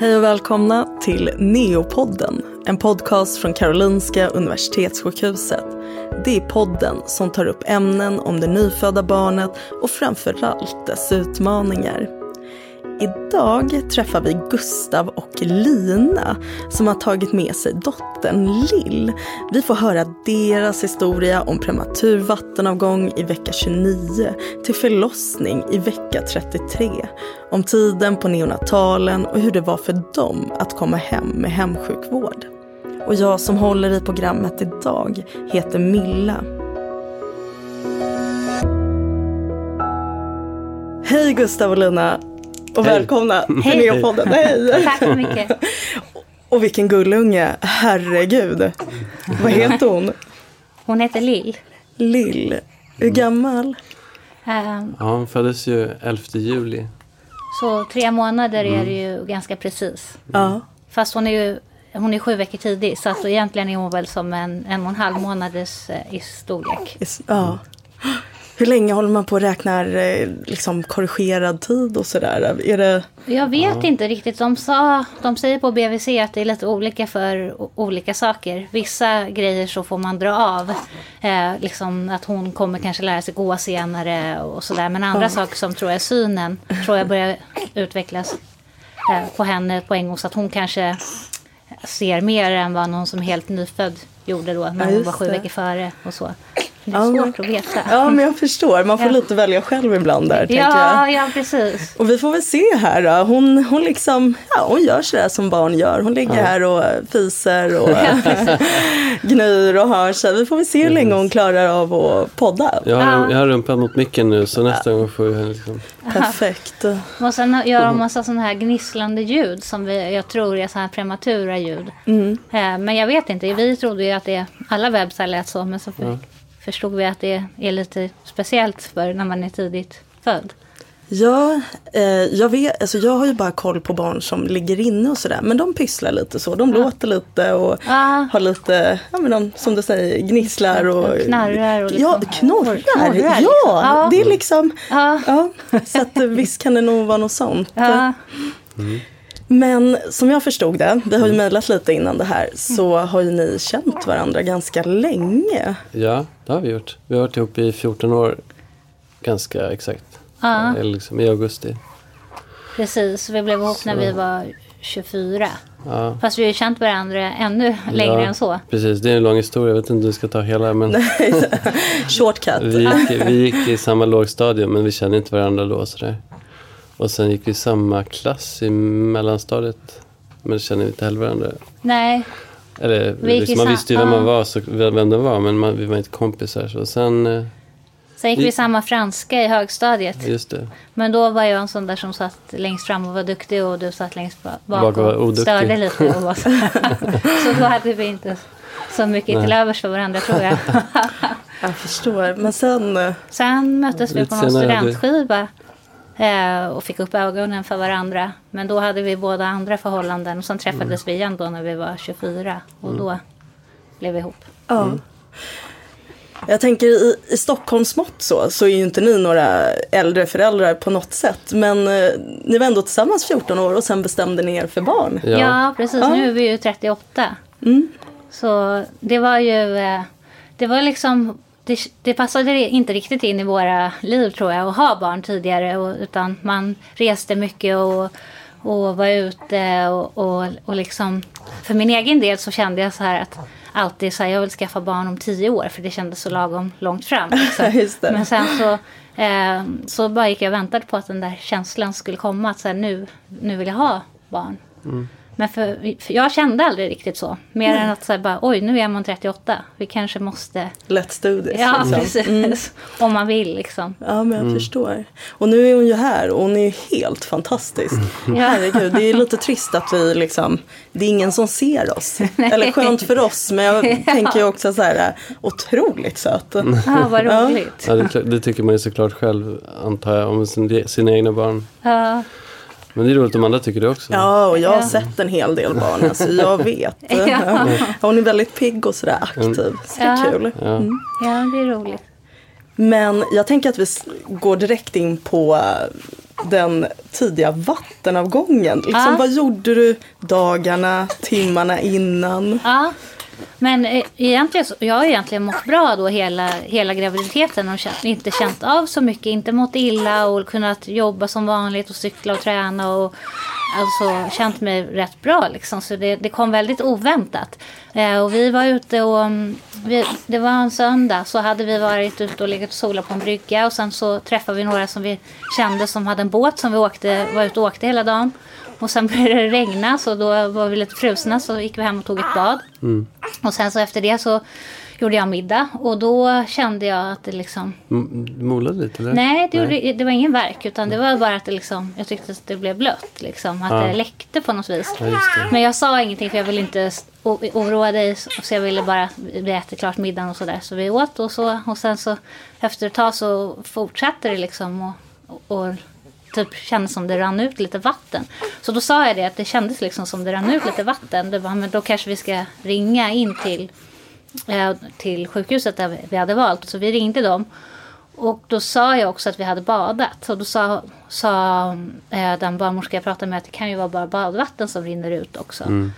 Hej och välkomna till Neopodden, en podcast från Karolinska Universitetssjukhuset. Det är podden som tar upp ämnen om det nyfödda barnet och framförallt dess utmaningar. Idag träffar vi Gustav och Lina som har tagit med sig dottern Lill. Vi får höra deras historia om prematur vattenavgång i vecka 29 till förlossning i vecka 33. Om tiden på neonatalen och hur det var för dem att komma hem med hemsjukvård. Och jag som håller i programmet idag heter Milla. Hej Gustav och Lina! Och Hej. välkomna till Hej. Neopodden. Hej! Tack så mycket. Och vilken gullunge, herregud. Vad heter hon? Hon heter Lill. Lill. Hur gammal? Ehm, Ja, hon föddes ju 11 juli. Så tre månader är det ju ganska precis. Ja. Fast hon är ju hon är sju veckor tidig så att egentligen är hon väl som en en och en halv månaders eh, i storlek. Ja. Hur länge håller man på och räknar eh, liksom, korrigerad tid och sådär? Är det... Jag vet inte riktigt. De, sa, de säger på BVC att det är lite olika för olika saker. Vissa grejer så får man dra av. Eh, liksom att hon kommer kanske lära sig gå senare och sådär. Men andra saker som tror jag synen tror jag börjar utvecklas eh, på henne på en gång. Så att hon kanske ser mer än vad någon som är helt nyfödd gjorde då. När Ja, hon var sju det. veckor före och så. Det är Ja, men- svårt att veta. Ja, men jag förstår. Man får Ja. lite välja själv ibland där, ja, jag. ja, precis. Och vi får väl se här då. Hon, hon liksom, ja, hon gör sådär som barn gör. Hon ligger här och fiser och gnyr och har sig. Vi får väl se hur länge hon klarar av att podda. Jag har, Ja. jag har rumpan mot micken nu så nästa gång får vi liksom... Perfekt. Och sen gör de massa sådana här gnisslande ljud som vi, jag tror är så här prematura ljud. Mm. Eh, Men jag vet inte, vi trodde ju att det, alla bebisar lät så, men så för, förstod vi att det är lite speciellt för när man är tidigt född. Ja, eh, jag, vet, alltså jag har ju bara koll på barn som ligger inne och sådär. Men de pysslar lite så. De låter lite och Ja. har lite, ja men de, som du säger, gnisslar och... Och knarrar och liksom- Ja, knorrar. Knorrar, ja, liksom. Ja. det är liksom... Ja. Ja, så att eh, visst kan det nog vara något sånt. Ja, Men som jag förstod det, vi har ju mejlat lite innan det här, så har ju ni känt varandra ganska länge. Ja, det har vi gjort. Vi har varit ihop i 14 år. Ganska exakt. Ja. Eller liksom i augusti. precis. Vi blev ihop när vi var 24. Ja. Fast vi har ju känt varandra ännu längre ja, än så. Precis, det är en lång historia. Jag vet inte om du ska ta hela. Men Shortcut. vi, gick, vi gick i samma lågstadium men vi kände inte varandra då. Sådär. Och sen gick vi samma klass i mellanstadiet. Men kände inte heller varandra. Nej, Eller, Vi liksom, man visste ju vem man var, så, vem det var, men man, vi var inte kompisar. Så sen, eh, sen gick vi Vi- samma franska i högstadiet. just det. Men då var jag en sån där som satt längst fram och var duktig och du satt längst ba- bak Bak och var oduktig. störde lite. Och var så, så då hade vi inte så mycket till övers för varandra tror jag. Jag förstår. Men sen, eh, Sen möttes vi på någon studentskiva eh, och fick upp ögonen för varandra. Men då hade vi båda andra förhållanden och sen träffades vi igen då när vi var 24 och då blev vi ihop. ja. Jag tänker i, i Stockholms mått så, så är ju inte ni några äldre föräldrar på något sätt. Men eh, ni var ändå tillsammans 14 år och sen bestämde ni er för barn. Ja. Ja, precis. Ja. Nu är vi ju 38. Mm. Så det var ju... eh, Det var liksom... Det, det passade inte riktigt in i våra liv tror jag att ha barn tidigare. Och, utan man reste mycket och, och var ute och, och, och liksom... För min egen del så kände jag så här att alltid så här, jag vill skaffa barn om tio år för det kändes så lagom långt fram. Men sen så, eh, så bara gick jag och väntade på att den där känslan skulle komma. Att så här, nu, nu vill jag ha barn. Men för, för jag kände aldrig riktigt så. Mer än att säga bara, oj nu är man 38. Vi kanske måste... Let's do this. Ja, liksom. precis. Om man vill liksom. Ja, men jag förstår. Och nu är hon ju här och hon är ju helt fantastisk. Herregud, det är lite trist att vi liksom, det är ingen som ser oss. Eller skönt för oss, men jag tänker ju också så här, otroligt söt. Ja, vad roligt. Ja, det, det tycker man ju såklart själv, antar jag, om sin, sina egna barn. Ja, men det är roligt om andra tycker det också. Ja, och jag har sett en hel del barn, så alltså, jag vet. ja. Hon är väldigt pigg och sådär mm. aktiv, så det är kul. Mm. Ja, det är roligt. Men jag tänker att vi går direkt in på eh, den tidiga vattenavgången. Liksom, ah. Vad gjorde du dagarna, timmarna innan? Ah men eh, egentligen, jag har egentligen mått bra då hela, hela graviditeten och känt, inte känt av så mycket. Inte mått illa och kunnat jobba som vanligt och cykla och träna och alltså känt mig rätt bra liksom. Så det, det kom väldigt oväntat. Eh, och vi var ute och mm, vi, det var en söndag så hade vi varit ute och legat och solat på en brygga och sen så träffade vi några som vi kände som hade en båt som vi åkte, var ute och åkte hela dagen. Och sen började det regna så då var vi lite frusna så gick vi hem och tog ett bad. Och sen så efter det så gjorde jag middag och då kände jag att det liksom... M- Molade lite eller? Nej, det, Gjorde, det var ingen verk utan det var bara att det liksom, jag tyckte att det blev blött. Liksom, att Ja. det läckte på något vis. Ja. Men jag sa ingenting för jag ville inte oroa dig så jag ville bara vi äter klart middagen och sådär. Så vi åt och så och sen så efter ett tag så fortsatte det liksom och, och typ kändes som det rann ut lite vatten. Så då sa jag det att det kändes liksom som det rann ut lite vatten. Det bara, men då kanske vi ska ringa in till, eh, till sjukhuset där vi- hade valt. Så vi ringde dem. Och då sa jag också att vi hade badat. Och då sa, sa eh, den barnmorska jag pratade med att det kan ju vara bara badvatten som rinner ut också. Mm.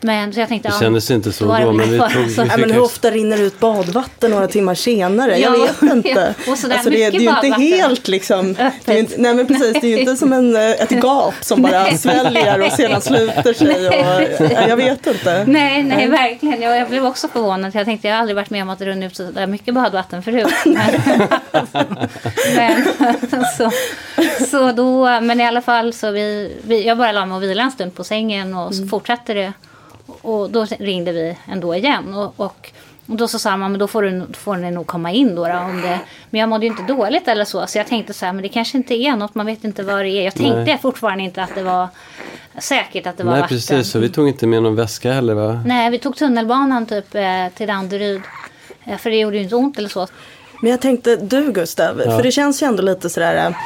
Men så jag tänkte, Det ja, kändes inte så då men vi tog... Vi Nej, men hur ofta rinner det ut badvatten några timmar senare? Jag Ja, vet inte. ja. Och sådär alltså, det, är- det är ju inte helt liksom. Det är ju inte, nej men precis, det är ju inte som en, eh, ett gap som bara sväljer och sedan sluter sig. Och, nej, jag vet inte. Nej, nej, verkligen. Jag, jag blev också förvånad. Jag tänkte jag har aldrig varit med om att det runnit ut så där mycket badvatten förut. Men, men, så, så då, men i alla fall så vi, vi, jag bara la mig och vilade en stund på sängen och så fortsatte det. Och då ringde vi ändå igen. Och, och, och då så sa man, men då får, du, får ni nog komma in då, då om det. Men jag mådde ju inte dåligt eller så. Så jag tänkte så här, men det kanske inte är något, man vet inte vad det är. Jag tänkte Nej. fortfarande inte att det var säkert att det var Nej, vatten. precis. Så vi tog inte med någon väska heller va? Nej, vi tog tunnelbanan typ eh, till Danderyd. Eh, för det gjorde ju inte ont eller så. Men jag tänkte, du Gustav, Ja. för det känns ju ändå lite sådär eh,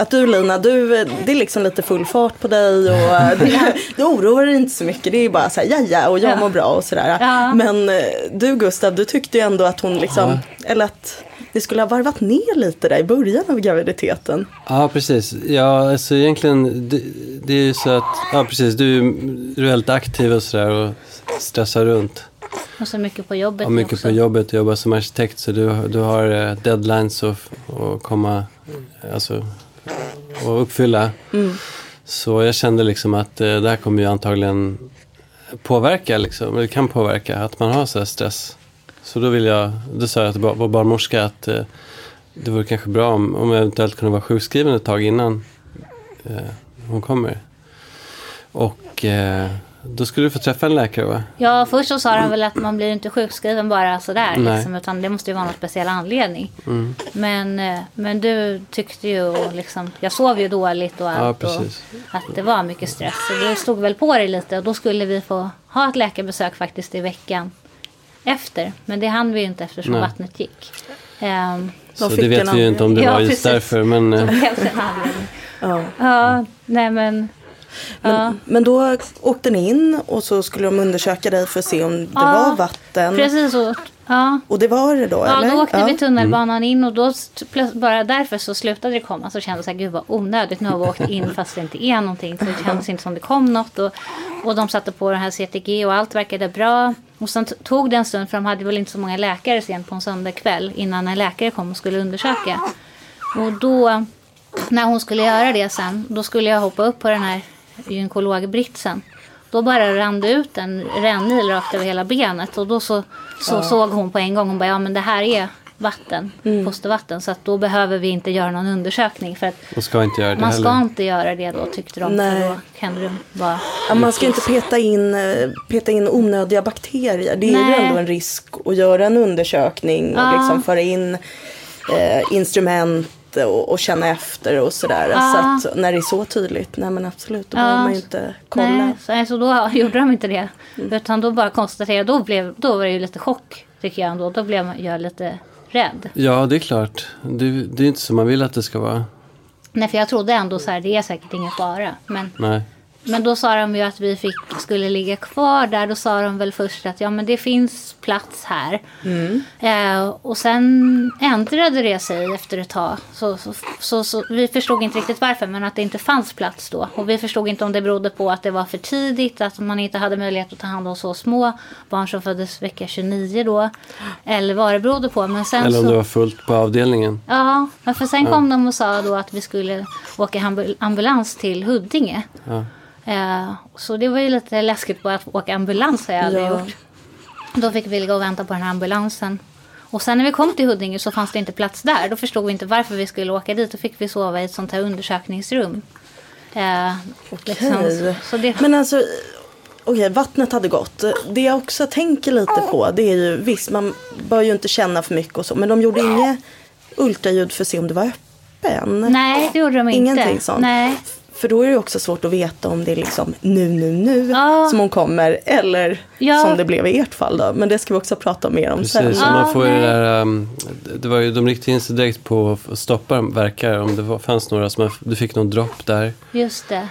att du Lina, du, eh, det är liksom lite full fart på dig och eh, det, du oroar dig inte så mycket. Det är bara såhär, ja ja, och jag Ja. mår bra och sådär. Ja. Men du Gustav, du tyckte ju ändå att hon liksom, eller att det skulle ha varvat ner lite där i början av graviditeten. Ja, precis. Ja, alltså egentligen, det, det är ju så att, ja precis, du, du är väldigt aktiv och sådär och stressar runt. Och så mycket på jobbet Har mycket också. på jobbet och jobbar som arkitekt så du, du har eh, deadlines att att komma, alltså, och uppfylla. Så jag kände liksom att eh, det här kommer ju antagligen påverka liksom, det kan påverka att man har så här stress. Så då vill jag, då sa jag till vår barnmorska att eh, det vore kanske bra om, om jag eventuellt kunde vara sjukskriven ett tag innan hon kommer. Och då skulle du få träffa en läkare va? Ja, först så sa de väl att man blir inte sjukskriven bara sådär. Nej. Liksom, utan det måste ju vara någon speciell anledning. Mm. Men, eh, men du tyckte ju, och liksom, jag sov ju dåligt och Ja, allt. och precis. att det var mycket stress. Så det stod väl på dig lite. Och då skulle vi få ha ett läkarbesök faktiskt i veckan efter. Men det hann vi ju inte eftersom Nej. vattnet gick. Ehm, Så det vet vi ju inte om det Ja, var just precis. därför. Men, eh. Ja. Ja, nej men. Ja. Men, men då åkte ni in och så skulle de undersöka dig för att se om det Ja, var vatten. Precis så. Ja. Och det var det då Ja, eller? då åkte ja. vi tunnelbanan in och då bara därför så slutade det komma. Så kände jag så här, gud vad onödigt. Nu har vi åkt in fast det inte är någonting. Så det kändes inte som det kom något. Och, och de satte på den här CTG och allt verkade bra. Och sen tog det en stund för de hade väl inte så många läkare sent på en söndagkväll innan en läkare kom och skulle undersöka. Och då, när hon skulle göra det sen, då skulle jag hoppa upp på den här gynekologbritsen. Då bara rann det ut en rännil rakt över hela benet och då så, så såg hon på en gång, hon bara ja men det här är vatten, fostervatten så att då behöver vi inte göra någon undersökning för att ska inte göra det man ska heller. inte göra det då tyckte de Nej. för då kan det vara Ja, man ska inte peta in, eh, peta in onödiga bakterier. Det är ju Nej. ändå en risk att göra en undersökning och Ja. liksom föra in eh, instrument och, och känna efter och sådär. Ja. Så att när det är så tydligt, nej men absolut, då Ja. behöver man ju inte kolla. Nej, så, alltså då gjorde de inte det. Utan då bara konstaterade, då, blev, då var det ju lite chock tycker jag ändå. Då blev jag lite rädd. Ja, det är klart. Det, det är inte som man vill att det ska vara. Nej, för jag trodde ändå så här, det är säkert ingen fara. Men, Nej. Men då sa de ju att vi fick, skulle ligga kvar där. Då sa de väl först att ja men det finns plats här. Eh, och sen ändrade det sig efter ett tag. Så, så, så, så vi förstod inte riktigt varför men att det inte fanns plats då. Och vi förstod inte om det berodde på att det var för tidigt. Att man inte hade möjlighet att ta hand om så små barn som föddes vecka 29 då. Eller vad det berodde på. Men sen Eller om så... det var fullt på avdelningen. Ja, men för sen kom de och sa då att vi skulle åka ambul- ambulans till Huddinge. Ja. Eh, så det var ju lite läskigt bara att åka ambulans har jag aldrig Ja. gjort. Då fick vi ligga och vänta på den här ambulansen. Och sen när vi kom till Huddinge så fanns det inte plats där. Då förstod vi inte varför vi skulle åka dit. Då fick vi sova i ett sånt här undersökningsrum. Eh, liksom. Okej. Så det, Men alltså, okej, vattnet hade gått. Det jag också tänker lite på, det är ju visst, man bör ju inte känna för mycket och så, men de gjorde inget ultraljud för att se om det var öppen. nej, det gjorde de inte. Ingenting sånt. Nej. För då är det också svårt att veta om det är liksom nu, nu, nu Ja. som hon kommer eller Ja. som det blev i ert fall då. Men det ska vi också prata mer om sen. Precis, och man får ju nej. det där, um, det var ju, de riktade in sig direkt på att stoppa verkar om det var, fanns några som, du fick någon dropp där Just det.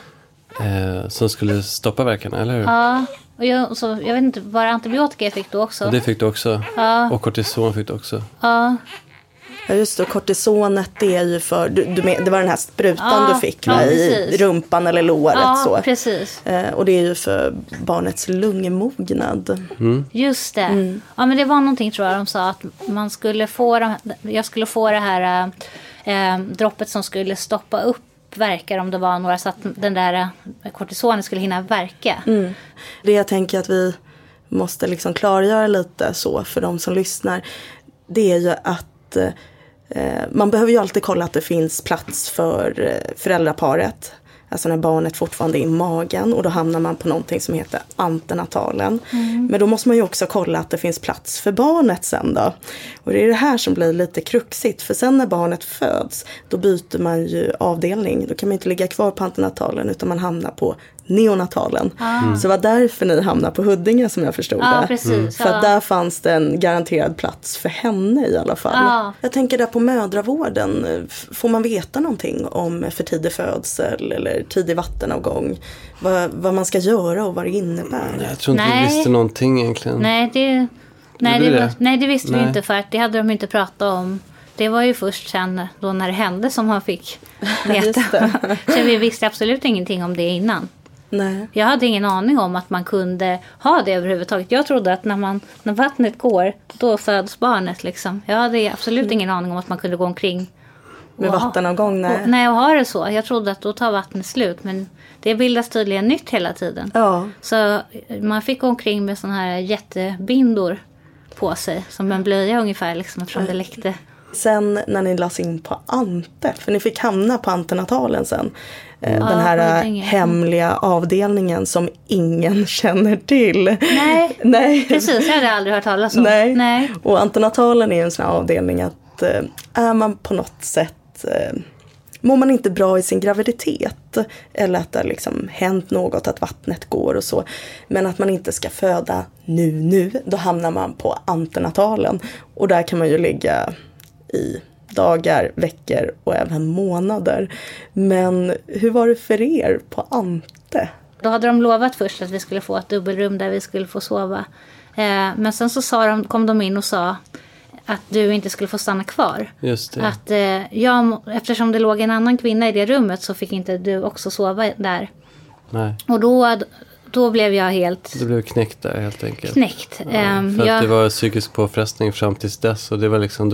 eh, som skulle stoppa verkarna, eller hur? Ja. Och jag, så, jag vet inte, var det antibiotika jag fick då också? Och det fick du också. Ja. Och kortison fick du också. Ja. Ja just det, och kortisonet det är ju för, du, du det var den här sprutan Ja, du fick ja, i rumpan eller låret Ja, så. precis. Eh, och det är ju för barnets lungmognad. Just det. Mm. Ja, men det var någonting tror jag de sa att man skulle få de, jag skulle få det här eh, droppet som skulle stoppa upp verkar om det var några så att den där eh, kortisonen skulle hinna verka. Mm. Det jag tänker att vi måste liksom klargöra lite så för de som lyssnar. Det är ju att eh, man behöver ju alltid kolla att det finns plats för eh, föräldraparet. Alltså när barnet fortfarande är i magen och då hamnar man på någonting som heter antenatalen. Men då måste man ju också kolla att det finns plats för barnet sen då. Och det är det här som blir lite kruxigt för sen när barnet föds då byter man ju avdelning. Då kan man inte ligga kvar på antenatalen utan man hamnar på neonatalen. Så det var därför ni hamnade på Huddinge som jag förstod Ja, det. precis. För att där fanns det en garanterad plats för henne i alla fall. Ja. Jag tänker där på mödravården, får man veta någonting om för tidig födsel eller tidig vattenavgång? Vad, vad man ska göra och vad det innebär? Jag tror inte Nej. vi visste någonting egentligen. Nej, det, nej, det, vi nej, det visste vi Nej. inte för att det hade de inte pratat om. Det var ju först sen då när det hände som man fick veta. Så vi visste absolut ingenting om det innan. Nej. Jag hade ingen aning om att man kunde ha det överhuvudtaget. Jag trodde att när, man, när vattnet går, då föds barnet. Liksom. Jag hade absolut ingen aning om att man kunde gå omkring Med vattenavgång? Nej. och, nej, och ha det så. Jag trodde att då tar vattnet slut. Men det bildas tydligen nytt hela tiden. Ja. Så man fick gå omkring med såna här jättebindor på sig. Som en blöja ungefär, liksom, eftersom det läckte. Sen när ni lades in på Ante, för ni fick hamna på antenatalen sen. Eh, Den Ja, här Huddinge. hemliga avdelningen som ingen känner till. Nej, Nej. precis. Jag hade aldrig hört talas om. Nej. Nej. Och antenatalen är en sån här avdelning att eh, är man på något sätt Mår man inte bra i sin graviditet eller att det har liksom hänt något, att vattnet går och så. Men att man inte ska föda nu, nu. Då hamnar man på antenatalen. Och där kan man ju ligga i dagar, veckor och även månader. Men hur var det för er på Ante? Då hade de lovat först att vi skulle få ett dubbelrum där vi skulle få sova. Eh, men sen så sa de, kom de in och sa att du inte skulle få stanna kvar. Just det. Att eh, jag, eftersom det låg en annan kvinna i det rummet så fick inte du också sova där. Nej, Och då, då blev jag helt det blev knäckt där helt enkelt. knäckt. Ehm, För att jag, det var psykisk påfrestning fram tills dess och det var liksom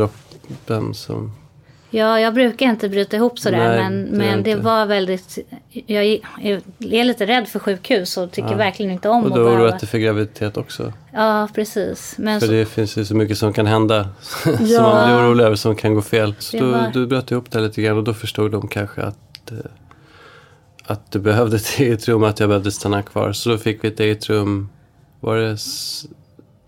droppen som... ja, jag brukar inte bryta ihop sådär Nej, men, men det var väldigt... Jag är lite rädd för sjukhus och tycker Ja. verkligen inte om Och att behöva... du dig för graviditet också. Ja, precis. Men För så, det finns ju så mycket som kan hända. som Ja. man blir orolig över som kan gå fel. Så då, var- du bröt ihop det lite grann och då förstod de kanske att, eh, att du behövde ett eget rum, att jag behövde stanna kvar. Så då fick vi ett eget rum. Var det...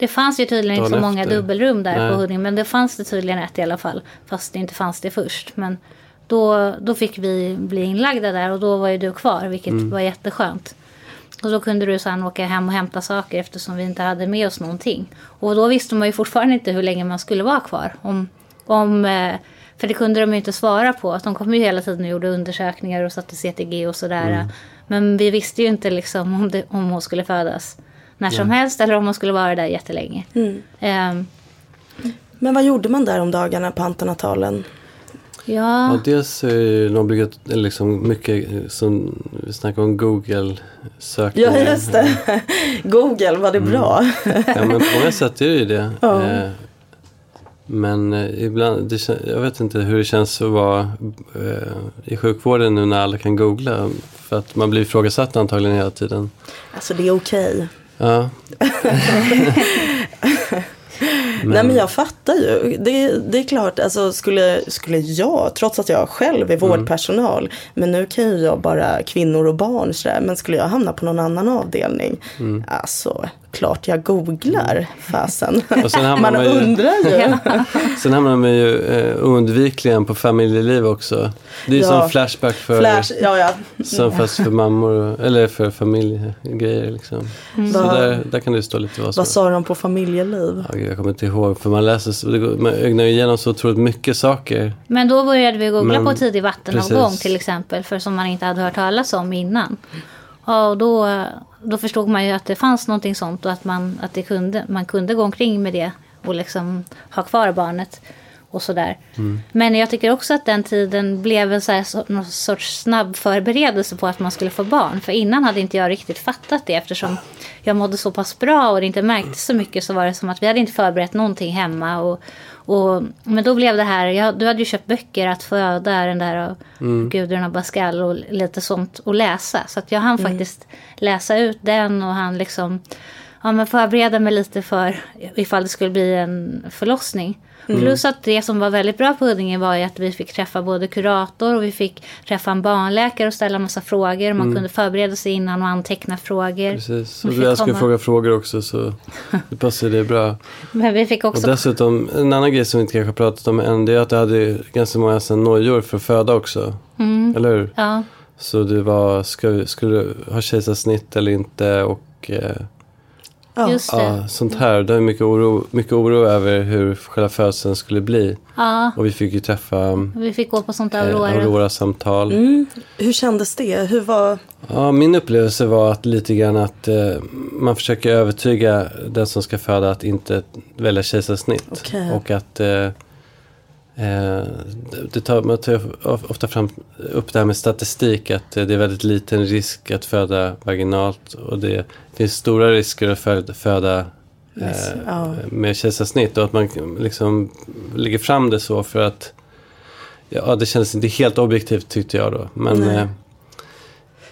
Det fanns ju tydligen inte så Dagen många efter. dubbelrum där Nej. på Huddinge. Men det fanns det tydligen ett i alla fall. Fast det inte fanns det först. Men då, då fick vi bli inlagda där och då var ju du kvar. Vilket Mm. var jätteskönt. Och då kunde du sen åka hem och hämta saker eftersom vi inte hade med oss någonting. Och då visste man ju fortfarande inte hur länge man skulle vara kvar. Om, om, eh, För det kunde de ju inte svara på. De kom ju hela tiden och gjorde undersökningar och satte CTG och sådär. Mm. Men vi visste ju inte liksom om, det, om hon skulle födas när som helst eller om hon skulle vara där jättelänge. Mm. Ehm, Men vad gjorde man där om dagarna på antenatalen? ja, Ja, dels är det obligat, eller liksom mycket eh, som vi snackar om Google-sökningar. Ja, just det. Google, var det bra? Ja, men på många sätt är det ju det. Ja. Eh, Men eh, ibland, det, jag vet inte hur det känns att vara eh, i sjukvården nu när alla kan googla. För att man blir ifrågasatt antagligen hela tiden. Alltså det är okej. Ja. Nej men jag fattar ju. Det, det är klart, alltså skulle, skulle jag, trots att jag själv är vårdpersonal, men nu kan ju jag bara kvinnor och barn sådär, men skulle jag hamna på någon annan avdelning, alltså klart jag googlar, fasen. Och sen hamnar Man man ju- undrar ju. Sen hamnar man ju eh, oundvikligen på familjeliv också. Det är ju Ja. som flashback för, Flash, ja ja. som fast för mammor, eller för familjegrejer liksom. Så Vad- där, där kan det stå lite vad som Vad sa de på familjeliv? Jag kommer inte ihåg, för man läser, så- man ögnar ju igenom så otroligt mycket saker. Men då började vi googla Men- på tidig vattenavgång precis. till exempel. För som man inte hade hört talas om innan. Ja, och då, då förstod man ju att det fanns någonting sånt och att, man, att det kunde, man kunde gå omkring med det och liksom ha kvar barnet. Och sådär. Men jag tycker också att den tiden blev en så här, någon sorts snabb förberedelse på att man skulle få barn. För innan hade inte jag riktigt fattat det eftersom jag mådde så pass bra och det inte märktes så mycket så var det som att vi hade inte förberett någonting hemma. Och, och, men då blev det här, jag, du hade ju köpt böcker att föda, den där av Gudrun Abascal och lite sånt att läsa. Så att jag hann faktiskt läsa ut den och han liksom ja, men förbereda mig lite för ifall det skulle bli en förlossning. Plus att det som var väldigt bra på Huddinge var ju att vi fick träffa både kurator och vi fick träffa en barnläkare och ställa massa frågor. Man kunde förbereda sig innan och anteckna frågor. Precis. Och jag skulle fråga frågor också så det passar det bra. Men vi fick Och också... dessutom, en annan grej som vi inte kanske har pratat om än, det är att jag hade ganska många nojor för att föda också. Eller hur? Mm. Ja, Så det var, ska, skulle du ha kejsarsnitt eller inte? Och eh, Ja. just det. ja, sånt här. Det är mycket oro, mycket oro över hur själva födseln skulle bli. Ja, Och vi fick ju träffa vi fick gå på sånt eh, Aurora. Aurora-samtal. Mm. Hur kändes det? Hur var... Ja, min upplevelse var att lite grann att eh, man försöker övertyga den som ska föda att inte välja kejsarsnitt. Okej. Och att eh, eh, det tar, man tar ofta fram upp det här med statistik att eh, det är väldigt liten risk att föda vaginalt och det finns stora risker att föda, föda Yes, eh, med kejsarsnitt och att man liksom lägger fram det så för att ja, det kändes inte helt objektivt tyckte jag då. Men, eh,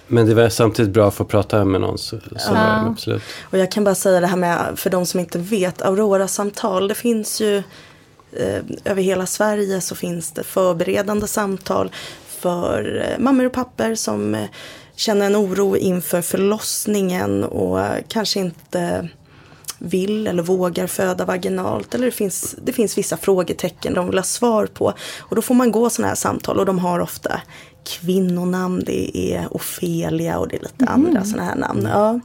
men det var samtidigt bra att få prata med någon. Så, så Ja. absolut. Och jag kan bara säga det här med, för de som inte vet, Aurora-samtal, det finns ju eh, Eh, över hela Sverige så finns det förberedande samtal för eh, mammor och pappor som eh, känner en oro inför förlossningen och kanske inte vill eller vågar föda vaginalt. Eller det finns, det finns vissa frågetecken de vill ha svar på. Och då får man gå sådana här samtal och de har ofta kvinnonamn, det är Ofelia och det är lite andra sådana här namn. Ja.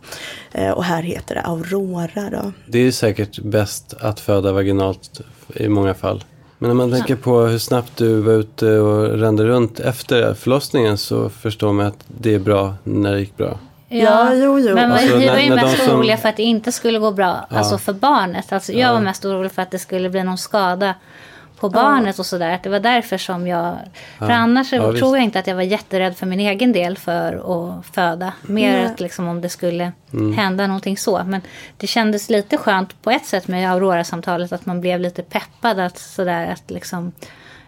Eh, Och här heter det Aurora då. Det är säkert bäst att föda vaginalt i många fall. Men när man tänker på hur snabbt du var ute och rände runt efter förlossningen så förstår man att det är bra när det gick bra. Ja, jo, jo. Men Alltså, vi var ju mest som- oroliga för att det inte skulle gå bra alltså för barnet. Alltså, jag var mest orolig för att det skulle bli någon skada på barnet och sådär. Att Det var därför som jag... För annars visst. tror jag inte att jag var jätterädd för min egen del för att föda. Mer att liksom om det skulle Mm. hända någonting så. Men det kändes lite skönt på ett sätt med Aurora-samtalet. Att man blev lite peppad. Att, sådär, att, liksom,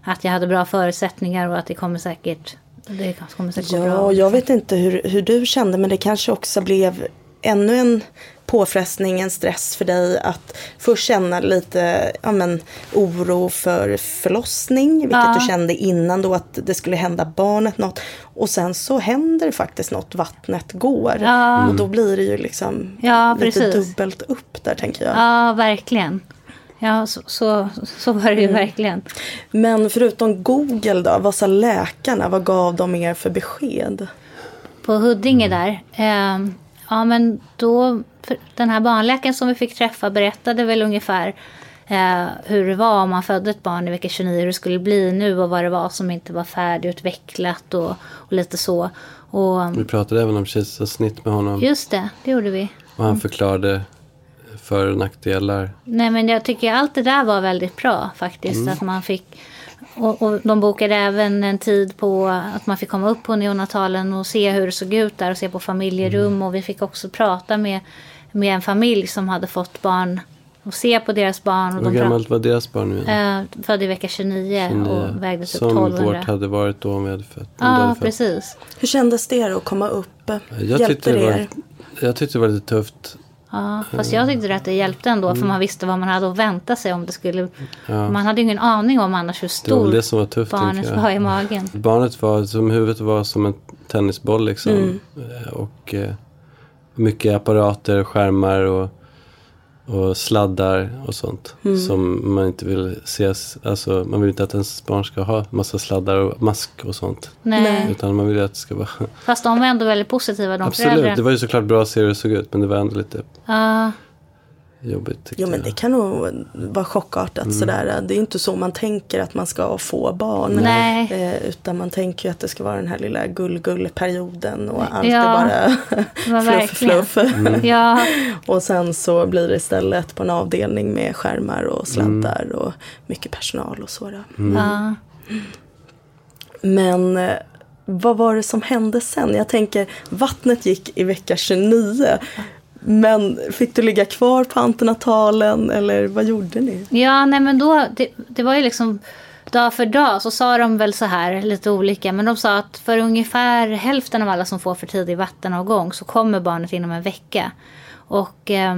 att jag hade bra förutsättningar och att det kommer säkert, det kommer säkert gå Ja, bra. jag vet inte hur, hur du kände men det kanske också blev ännu en påfrestning, en stress för dig att först känna lite ja, men, oro för förlossning, vilket Ja. du kände innan då att det skulle hända barnet något. Och sen så händer det faktiskt något, vattnet går. Ja. Och då blir det ju liksom Ja, lite precis. dubbelt upp där tänker jag. Ja, verkligen. Ja, så, så, så var det ju verkligen. Men förutom Google då, vad sa läkarna? Vad gav de er för besked? På Huddinge där. ehm, ja, men då, den här barnläkaren som vi fick träffa berättade väl ungefär Eh, hur det var om man födde ett barn i vecka 29, hur det skulle bli nu och vad det var som inte var färdigutvecklat och, och lite så. Och, Vi pratade även om kejsarsnitt med honom. just det, det gjorde vi. Och han förklarade för och nackdelar. Nej men jag tycker allt det där var väldigt bra faktiskt. Att man fick, och, och de bokade även en tid på att man fick komma upp på neonatalen och se hur det såg ut där och se på familjerum. Och vi fick också prata med, med en familj som hade fått barn och se på deras barn. Och Hur de gammalt var deras barn nu? igen? eh, född i vecka 29 och vägde typ Som 1200. vårt hade varit då om vi hade fött. Ja, precis. Hur kändes det att komma upp? Jag Hjälpte det var, jag tyckte det var lite tufft. Ja, fast jag tyckte att det hjälpte ändå för man visste vad man hade att vänta sig om det skulle... Mm. Ja. Man hade ju ingen aning om annars hur Det var stor det som var tufft. barnet var i magen. Barnet var som huvudet var som en tennisboll liksom. Mm. Eh, Och eh, mycket apparater, skärmar och, och sladdar och sånt. Mm. Som man inte vill se. Alltså man vill inte att ens barn ska ha massa sladdar och mask och sånt. Nej. Utan man vill ju att det ska vara... Fast de var ändå väldigt positiva, de Absolut, föräldrarna. det var ju såklart bra att se hur det såg ut. Men det var ändå lite Ja, jobbigt Jo men jag. det kan nog vara chockartat Mm. sådär. Det är inte så man tänker att man ska få barn. Nej. Eh, utan man tänker ju att det ska vara den här lilla gull-gull-perioden och allt Ja, är bara fluff, fluff. Mm. ja, Och sen så blir det istället på en avdelning med skärmar och sladdar Mm. och mycket personal och så. Då. ja. Men eh, vad var det som hände sen? Jag tänker, vattnet gick i vecka 29. Men fick du ligga kvar på antenatalen eller vad gjorde ni? ja nej men då, det, det var ju liksom dag för dag så sa de väl så här, lite olika, men de sa att för ungefär hälften av alla som får för tidig vattenavgång så kommer barnet inom en vecka. Och eh,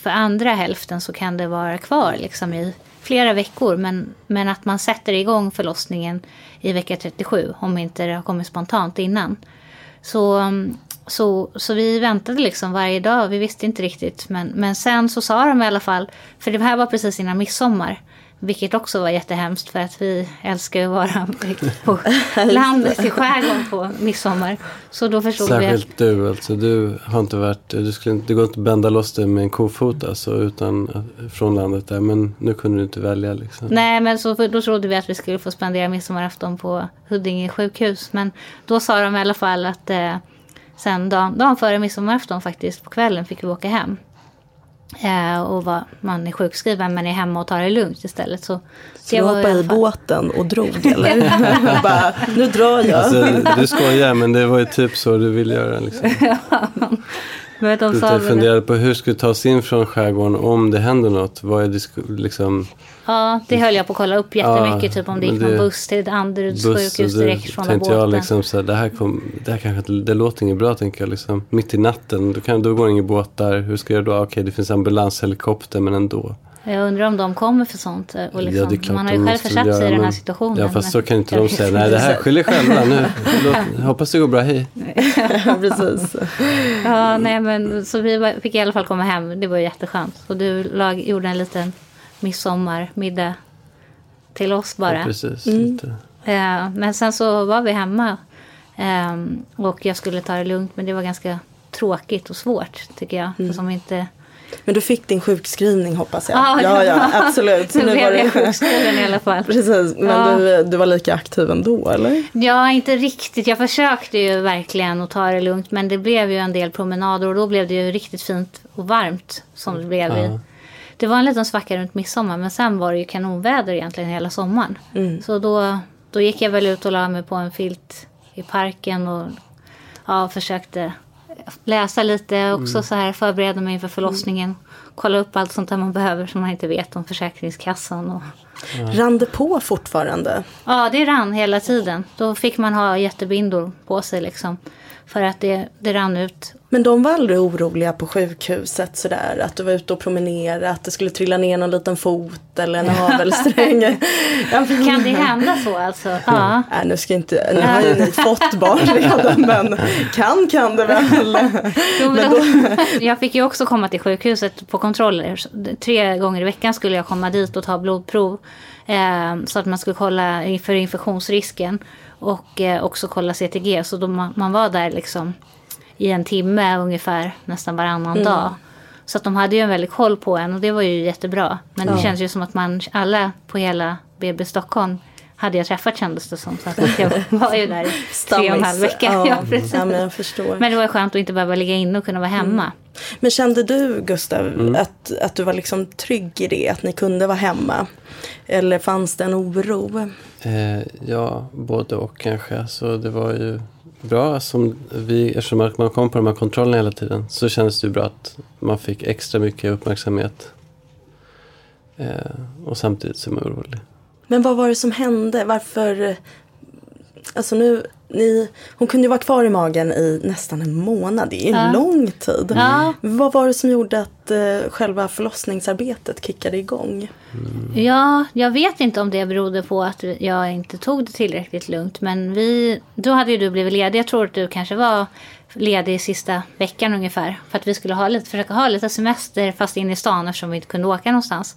för andra hälften så kan det vara kvar liksom i flera veckor, men, men att man sätter igång förlossningen i vecka 37 om inte det har kommit spontant innan. Så, ehm, så, så vi väntade liksom varje dag. Vi visste inte riktigt. Men, men sen så sa de i alla fall, för det här var precis innan midsommar. Vilket också var jättehemskt för att vi älskar att vara på landet i skärgården på midsommar. Så då förstod vi att Särskilt du alltså. Du har inte varit, du skulle, det går inte att bända loss dig med en kofot alltså, utan, från landet där. Men nu kunde du inte välja liksom. Nej, men så, då trodde vi att vi skulle få spendera midsommarafton på Huddinge sjukhus. Men då sa de i alla fall att eh, sen dagen, dagen före midsommarafton faktiskt, på kvällen fick vi åka hem. Eh, och var, man är sjukskriven men är hemma och tar det lugnt istället. Så, Så du hoppade alla i fall- båten och drog eller? Bara, nu drar jag. Alltså, du skojar men det var ju typ så du ville göra liksom. Men de Du sa väl, funderade på hur ska vi ta oss in från skärgården om det händer något. Vad är liksom ja, det höll jag på att kolla upp jättemycket. Ja, typ om det gick någon buss till Danderyds buss? sjukhus direkt från tänkte båten. jag liksom så här, det här, kom, det här kanske det låter inget bra tänker jag liksom. Mitt i natten, då, kan, då går ingen båt där. Hur ska jag då? Okej, det finns ambulanshelikopter men ändå. Jag undrar om de kommer för sånt. eh, Och liksom, Ja, klart man har ju själv försatt göra, sig i den här situationen. Ja, fast men- så kan inte de säga. Nej, det här skyll er själva nu. Låt, hoppas det går bra, hej. Precis. Ja, nej men så vi fick i alla fall komma hem. Det var jätteskönt. Och du lag, gjorde en liten midsommarmiddag till oss bara. Ja, precis. Lite. Eh, men sen så var vi hemma. Ehm, och jag skulle ta det lugnt. Men det var ganska tråkigt och svårt tycker jag. För som inte... Men du fick din sjukskrivning hoppas jag. Ja, ja, ja absolut. Så nu blev var jag sjukskriven i alla fall. Precis, men Ja. du, du var lika aktiv ändå eller? Ja, inte riktigt. Jag försökte ju verkligen att ta det lugnt. Men det blev ju en del promenader och då blev det ju riktigt fint och varmt. Som det blev. i-. Det var en liten svacka runt midsommar men sen var det ju kanonväder egentligen hela sommaren. Så då, då gick jag väl ut och la mig på en filt i parken och ja, försökte läsa lite också så här förbereda mig inför förlossningen. Kolla upp allt sånt där man behöver som man inte vet om Försäkringskassan. Och... Rann det på fortfarande? Ja, det rann hela tiden. Då fick man ha jättebindor på sig liksom. För att det, det rann ut. Men de var aldrig oroliga på sjukhuset sådär att du var ute och promenerade, att det skulle trilla ner någon liten fot eller en navelsträng. Ja, Kan det hända så alltså? Ja. Nej, nu ska inte, nu har ju ni fått barn redan men kan kan det väl. Men då, jag fick ju också komma till sjukhuset på kontroller. Tre gånger i veckan skulle jag komma dit och ta blodprov. Eh, så att man skulle kolla för infektionsrisken. Och eh, också kolla CTG. Så då man, var där liksom i en timme ungefär nästan varannan dag. Så att de hade ju en väldigt koll på en och det var ju jättebra. Men det Ja. känns ju som att man alla på hela BB Stockholm hade jag träffat kändes det som. Så att jag var ju där i tre och en halv vecka. Ja, Ja, precis. ja, men jag förstår. Men det var skönt att inte behöva ligga inne och kunna vara hemma. Men kände du Gustav Mm. att, att du var liksom trygg i det, att ni kunde vara hemma? Eller fanns det en oro? Eh, ja, både och kanske. Så det var ju bra som vi, eftersom man kom på de här kontrollerna hela tiden så kändes det ju bra att man fick extra mycket uppmärksamhet. Eh, och samtidigt så är man orolig. Men vad var det som hände? Varför? Alltså nu, ni, hon kunde ju vara kvar i magen i nästan en månad. Det är en Ja. lång tid. Ja. Vad var det som gjorde att eh, själva förlossningsarbetet kickade igång? Ja, jag vet inte om det berodde på att jag inte tog det tillräckligt lugnt. Men vi, då hade ju du blivit ledig. Jag tror att du kanske var ledig sista veckan ungefär. För att vi skulle ha lite, försöka ha lite semester fast in i stan eftersom vi inte kunde åka någonstans.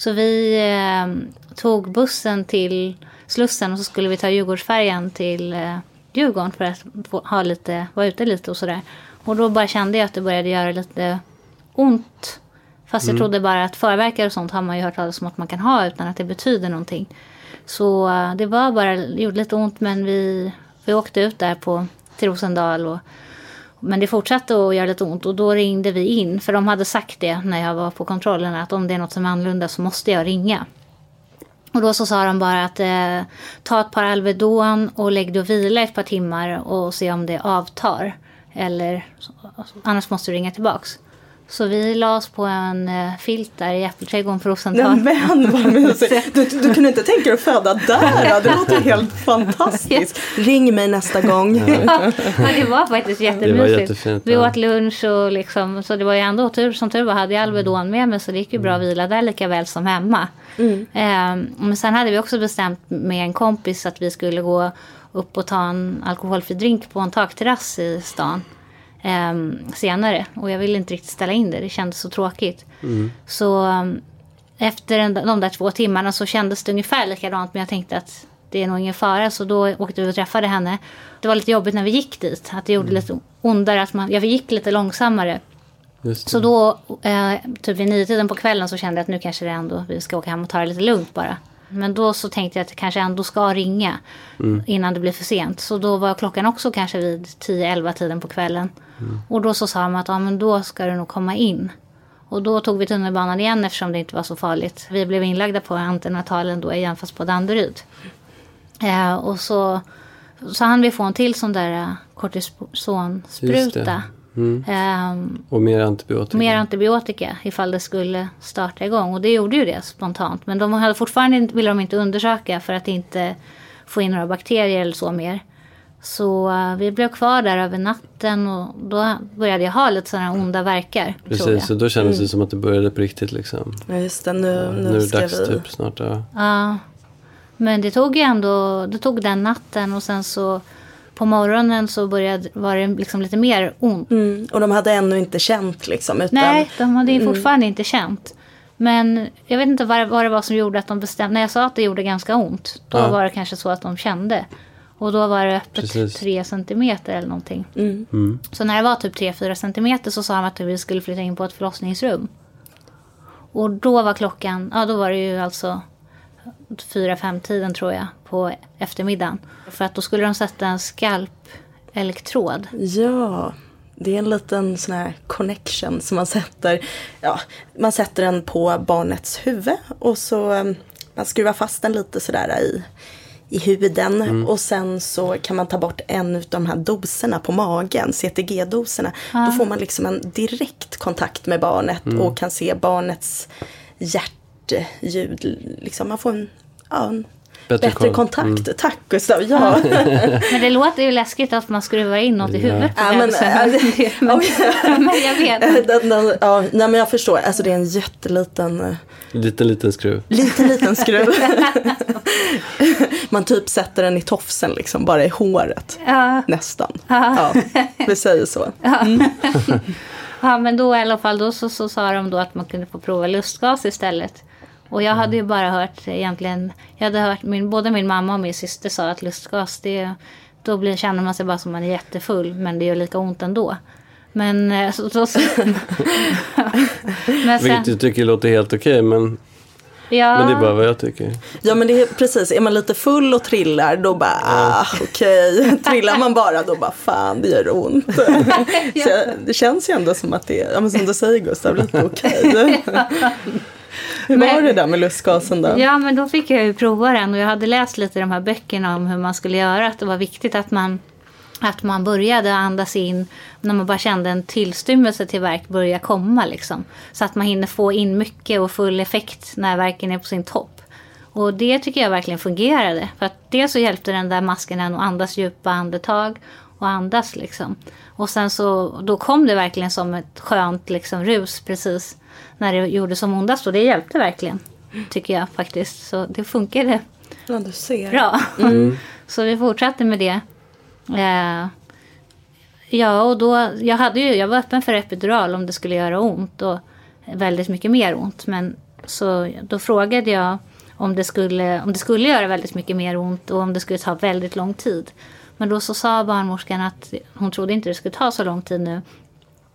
Så vi eh, tog bussen till Slussen och så skulle vi ta Djurgårdsfärjan till eh, Djurgården för att ha lite, vara ute lite och sådär. Och då bara kände jag att det började göra lite ont. Fast jag trodde bara att förverkare och sånt har man ju hört talas om att man kan ha utan att det betyder någonting. Så eh, det var bara, det gjorde lite ont men vi, vi åkte ut där på, till Rosendal och men det fortsatte att göra lite ont och då ringde vi in. För de hade sagt det när jag var på kontrollen att om det är något som är annorlunda så måste jag ringa. Och då så sa de bara att eh, ta ett par Alvedon och lägg dig och vila ett par timmar och se om det avtar. Eller alltså, annars måste du ringa tillbaks. Så vi la oss på en eh, filt där i Äppelträdgården på Rosenthal. Nej, men vad mysigt. Du, du kunde inte tänka dig att föda där? Det låter helt fantastiskt. Ring mig nästa gång. ja, det var faktiskt jättemysigt. Det var jättefint, Vi åt lunch och liksom, så det var ju ändå tur som tur var hade jag Alvedon med mig så det gick ju bra att vila där lika väl som hemma. Ehm, men sen hade vi också bestämt med en kompis att vi skulle gå upp och ta en alkoholfri drink på en takterrass i stan ehm, senare. Och jag ville inte riktigt ställa in det, det kändes så tråkigt. Så ehm, efter en, de där två timmarna så kändes det ungefär likadant men jag tänkte att det är nog ingen fara så då åkte vi och träffade henne. Det var lite jobbigt när vi gick dit, att det gjorde lite ondare, att man, jag gick lite långsammare. Det. Så då, eh, typ vid nio tiden på kvällen så kände jag att nu kanske det ändå, vi ska åka hem och ta det lite lugnt bara. Men då så tänkte jag att jag kanske ändå ska ringa innan det blir för sent. Så då var klockan också kanske vid 10-11 tiden på kvällen. Och då så sa de att ja, men då ska du nog komma in. Och då tog vi tunnelbanan igen eftersom det inte var så farligt. Vi blev inlagda på antenatalen då igen fast på Danderyd. Eh, och så, så hann vi få en till sån där eh, kortisonspruta. Mm. Ehm, Och mer antibiotika. mer antibiotika ifall det skulle starta igång. Och det gjorde ju det spontant. Men de hade fortfarande ville de inte undersöka för att inte få in några bakterier eller så mer. Så eh, vi blev kvar där över natten och då började jag ha lite sådana onda verkar. Precis, så då kändes det som att det började på riktigt liksom. Ja, just det. Nu, Nu nu, är det dags vi... typ snart. Ja. Ja. Men det tog ju ändå, det tog den natten och sen så på morgonen så började, var det liksom lite mer ont. Mm, och de hade ännu inte känt liksom. Utan, Nej, de hade ju fortfarande inte känt. Men jag vet inte vad, vad det var som gjorde att de bestämde. När jag sa att det gjorde ganska ont. Då Ja. var det kanske så att de kände. Och då var det öppet Precis. tre centimeter eller någonting. Mm. Mm. Så när det var typ 3-4 centimeter så sa de att vi skulle flytta in på ett förlossningsrum. Och då var klockan, ja då var det ju alltså 4-5 tiden tror jag på eftermiddagen. För att då skulle de sätta en skalpelektrod. Ja, det är en liten sån här connection som man sätter. Ja, man sätter den på barnets huvud och så eh, man skruvar fast den lite sådär i, i huden. Och sen så kan man ta bort en av de här doserna på magen, CTG-doserna. Då får man liksom en direkt kontakt med barnet och kan se barnets hjärtljud. Liksom man får en, ja, en Bättre bättre, kontakt. Tack Gustav. Ja. Men det låter ju läskigt att man skruvar in något i Ja. huvudet. på Ja, men, äh, men, men jag vet. Den, den, ja, nej men jag förstår. Alltså det är en jätteliten, eh, Liten, liten skruv. liten, liten skruv. Man typ sätter den i tofsen liksom, bara i håret. Ja, Nästan. Ja, vi säger så. ja, men då i alla fall då så, så sa de då att man kunde få prova lustgas istället. Och jag hade ju bara hört egentligen, jag hade hört min, både min mamma och min syster sa att lustgas det, då blir, känner man sig bara som man är jättefull men det gör lika ont ändå. Men eh, så, så, så. men Vilket du tycker låter helt okej, men, ja, men det är bara vad jag tycker. Ja men det är precis, är man lite full och trillar då bara ah, okej. Trillar man bara då bara fan det gör ont. Så jag, det känns ju ändå som att det är, ja, men som du säger Gustav, lite okej. Hur var Men- det där med lustgasen då? Ja, men då fick jag ju prova den och jag hade läst lite i de här böckerna om hur man skulle göra. Att det var viktigt att man, att man började andas in när man bara kände en tillstymmelse till verk börja komma. Liksom. Så att man hinner få in mycket och full effekt när verken är på sin topp. Och det tycker jag verkligen fungerade. För att dels så hjälpte den där masken en att andas djupa andetag och andas liksom. Och sen så då kom det verkligen som ett skönt liksom rus precis när det gjorde som ondast. Och det hjälpte verkligen. Tycker jag faktiskt. Så det funkade Ja, du ser. bra. så vi fortsatte med det. Eh, ja, och då, jag, hade ju, jag var öppen för epidural om det skulle göra ont. Och väldigt mycket mer ont. Men så då frågade jag om det, skulle, om det skulle göra väldigt mycket mer ont och om det skulle ta väldigt lång tid. Men då så sa barnmorskan att hon trodde inte det skulle ta så lång tid nu.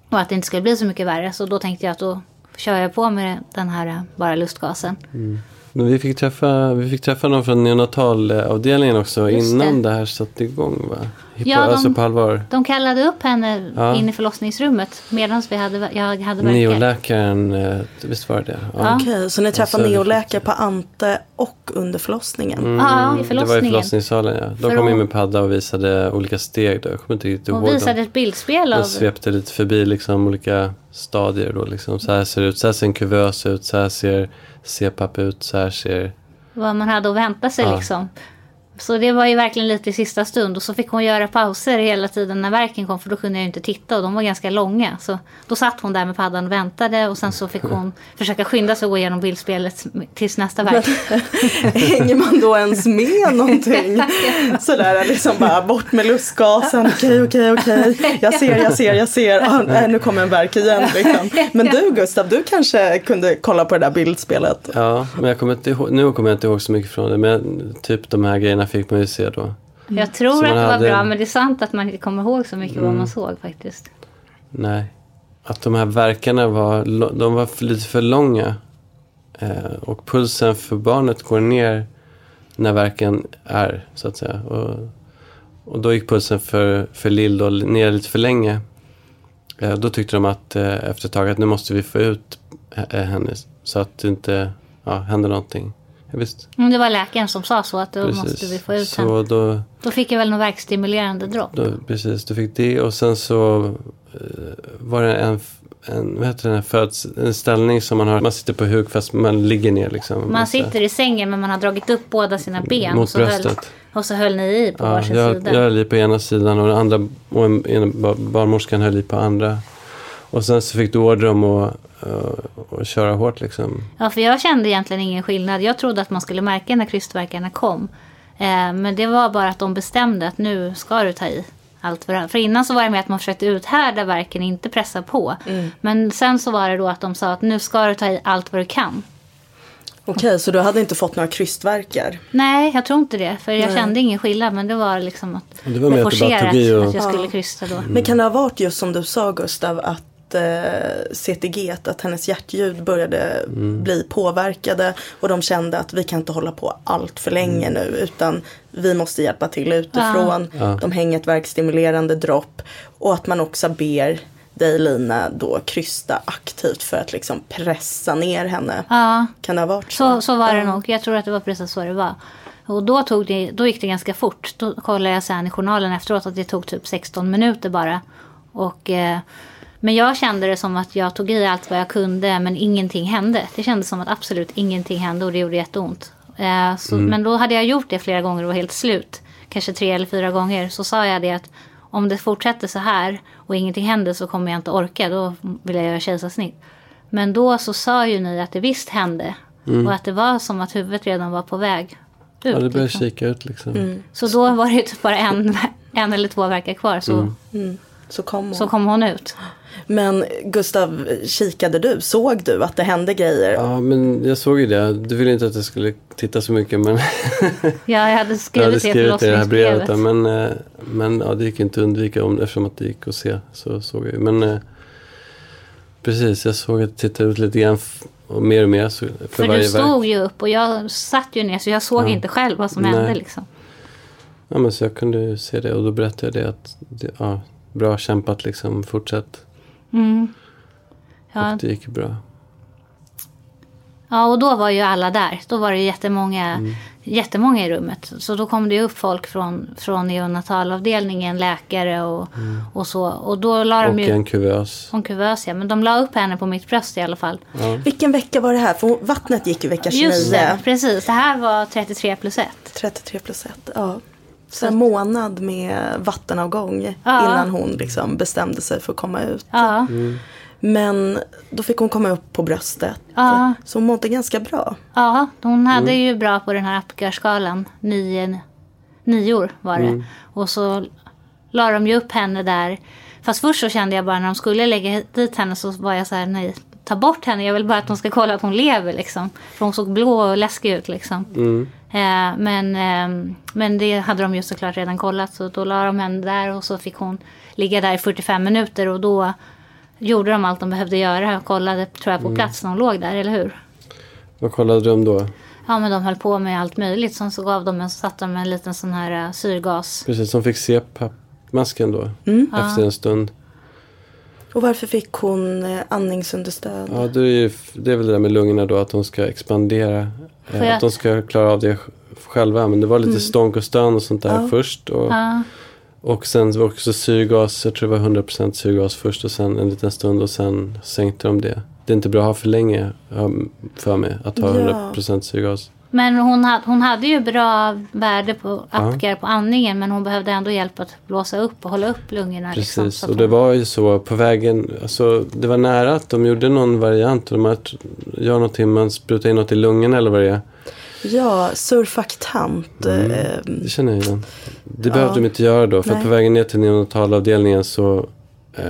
Och att det inte skulle bli så mycket värre. Så då tänkte jag att då kör jag på med den här bara lustgasen. Mm. Men vi fick träffa, vi fick träffa någon från neonatalavdelningen också Just innan det. det. här satte igång va? På, Ja, de- Alltså på allvar. De kallade upp henne Ja. in i förlossningsrummet medan vi hade, jag hade verkat. Neoläkaren, eh, visst var det det? Ja. Okej, så ni träffade så- neoläkare på Ante och under förlossningen? Mm, Ja, i Det var i förlossningen. förlossningssalen ja. De För kom in med padda och visade olika steg då. Jag kommer inte riktigt Hon ihåg visade dem. ett bildspel av... De svepte lite förbi liksom olika stadier då liksom. Så här ser det ut, så här ser en kuvös ut, så här ser CPAP ut, så här ser... vad man hade att vänta sig Ja. liksom. Så det var ju verkligen lite i sista stund och så fick hon göra pauser hela tiden när verken kom för då kunde jag ju inte titta och de var ganska långa. Så då satt hon där med paddan och väntade och sen så fick hon försöka skynda sig och gå igenom bildspelet tills nästa verk. Hänger man då ens med någonting? Sådär liksom bara bort med lustgasen. Okej, okej, okej. Jag ser, jag ser, jag ser. Ah, nej, nu kommer en verk igen. Liksom. Men du Gustav, du kanske kunde kolla på det där bildspelet? Ja, men jag kommer inte ihåg, nu kommer jag inte ihåg så mycket från det. Men typ de här grejerna fick man ju se då. Jag tror Så att det var hade- bra men det är sant att man inte kommer ihåg så mycket vad man såg faktiskt. Nej. Att de här verkarna var, de var för- lite för långa. Eh, och pulsen för barnet går ner när verken är, så att säga. Och, och då gick pulsen för, för Lill då ner lite för länge. Eh, då tyckte de att eh, efter ett tag att nu måste vi få ut eh, henne så att det inte ja, händer någonting. Ja, visst, Mm, Det var läkaren som sa så att då precis. måste vi få ut henne. så då, Då fick jag väl någon verkstimulerande dropp. Då, precis, du fick det och sen så eh, var det en, en, vad heter det, föds, en ställning som man har, man sitter på huk fast man ligger ner liksom. Man så- sitter i sängen men man har dragit upp båda sina ben. Mot och, så höll, bröstet. och så höll ni i på Ja, varsin jag, sida. jag höll i på ena sidan och den andra, och en, en, bar- barnmorskan höll i på andra. Och sen så fick du order om att, uh, att köra hårt liksom. Ja, för jag kände egentligen ingen skillnad. Jag trodde att man skulle märka när krystvärkarna kom. Eh, men det var bara att de bestämde att nu ska du ta i allt för För innan så var det med att man försökte uthärda verken, inte pressa på. Men sen så var det då att de sa att nu ska du ta i allt vad du kan. Okej, så du hade inte fått några krystvärkar? Nej, jag tror inte det. För jag Nej. kände ingen skillnad. Men det var liksom att Det var att bara tog i och... att jag skulle krysta då. Men kan det ha varit just som du sa Gustav att eh, CTG, att hennes hjärtljud började bli påverkade och de kände att vi kan inte hålla på allt för länge nu utan vi måste hjälpa till utifrån. Ja. De hänger ett verkstimulerande dropp och att man också ber dig Lina då krysta aktivt för att liksom pressa ner henne. Ja, Kan det ha varit så? Så, så var det Ja. nog. Jag tror att det var precis så det var. Och då, tog det, då gick det ganska fort. Då kollade jag sen i journalen efteråt att det tog typ 16 minuter bara. Och, eh, men jag kände det som att jag tog i allt vad jag kunde men ingenting hände. Det kändes som att absolut ingenting hände och det gjorde jätteont. Eh, så, Men då hade jag gjort det flera gånger och var helt slut. Kanske tre eller fyra gånger. Så sa jag det att om det fortsätter så här och ingenting händer så kommer jag inte orka. Då vill jag göra kejsarsnitt. Men då så sa ju ni att det visst hände. Och att det var som att huvudet redan var på väg ut. Ja, det började liksom. kika ut liksom. Så då var det ju typ bara en, en eller två verkar kvar. Så, Så kom hon. så kom hon ut. Men Gustav, kikade du? Såg du att det hände grejer? Ja, men jag såg ju det. Du ville inte att jag skulle titta så mycket men Ja, jag hade jag skrivit hade det i skrivit det i det här brevet. då, Men, eh, men ja, det gick inte att undvika om, eftersom att det gick att se. Så såg jag ju. Men eh, precis, jag såg att det tittade ut lite grann och mer och mer. Så, för, För varje du verk. stod ju upp och jag satt ju ner så jag såg Ja. inte själv vad som Nej. hände liksom. Ja, men så jag kunde ju se det och då berättade jag det att ja, bra kämpat liksom, fortsätt. Mm. Ja, Och det gick bra. ja, och då var ju alla där. Då var det jättemånga, Mm. jättemånga i rummet. Så då kom det ju upp folk från, från neonatalavdelningen, läkare och, och så. Och då la de Mm. Och ju... en kuvös. Hon kuvös, ja. Men de la upp henne på mitt bröst i alla fall. Ja. Vilken vecka var det här? För vattnet gick ju vecka 29. Just det, precis. Det här var 33 plus 1. 33 plus 1. Ja. Så en månad med vattenavgång Ja. innan hon liksom bestämde sig för att komma ut. Ja, Men då fick hon komma upp på bröstet. Ja. Så hon mådde ganska bra. ja hon hade Mm. ju bra på den här Apgar-skalan. Nio, nior var det. Mm. Och så la de ju upp henne där. Fast först så kände jag bara när de skulle lägga dit henne så var jag så här, nej, ta bort henne. Jag vill bara att de ska kolla att hon lever liksom. För hon såg blå och läskig ut liksom. Mm. Eh, men, eh, men det hade de ju såklart redan kollat. Så då la de henne där och så fick hon ligga där i 45 minuter. Och då gjorde de allt de behövde göra. Och kollade tror jag på Mm. plats när hon låg där, eller hur? Vad kollade om då? Ja, men de höll på med allt möjligt. Sen så gav de en, så satte de en liten sån här uh, syrgas. Precis, som fick CPAP-masken då. Efter en stund. Och varför fick hon eh, andningsunderstöd? Ja, det är, ju, det är väl det där med lungorna då, att de ska expandera. Eh, jag- Att de ska klara av det själva. Men det var lite stånk och stön och sånt där Ja. först. Och, Ja, och sen var också syrgas, jag tror det var 100% syrgas först och sen en liten stund och sen sänkte de det. Det är inte bra att ha för länge för mig, att ha Ja. 100% syrgas. Men hon, hade, hon hade ju bra värde på Apgar på andningen. Men hon behövde ändå hjälp att blåsa upp och hålla upp lungorna. liksom, Precis, att och det hon- var ju så på vägen, alltså det var nära att de gjorde någon variant. De att gör någonting, man sprutar in något i lungorna eller vad det är. Ja, surfaktant. Mm. Eh, Det känner jag igen. Det Ja. behövde de inte göra då. För Nej. på vägen ner till neonatalavdelningen så eh,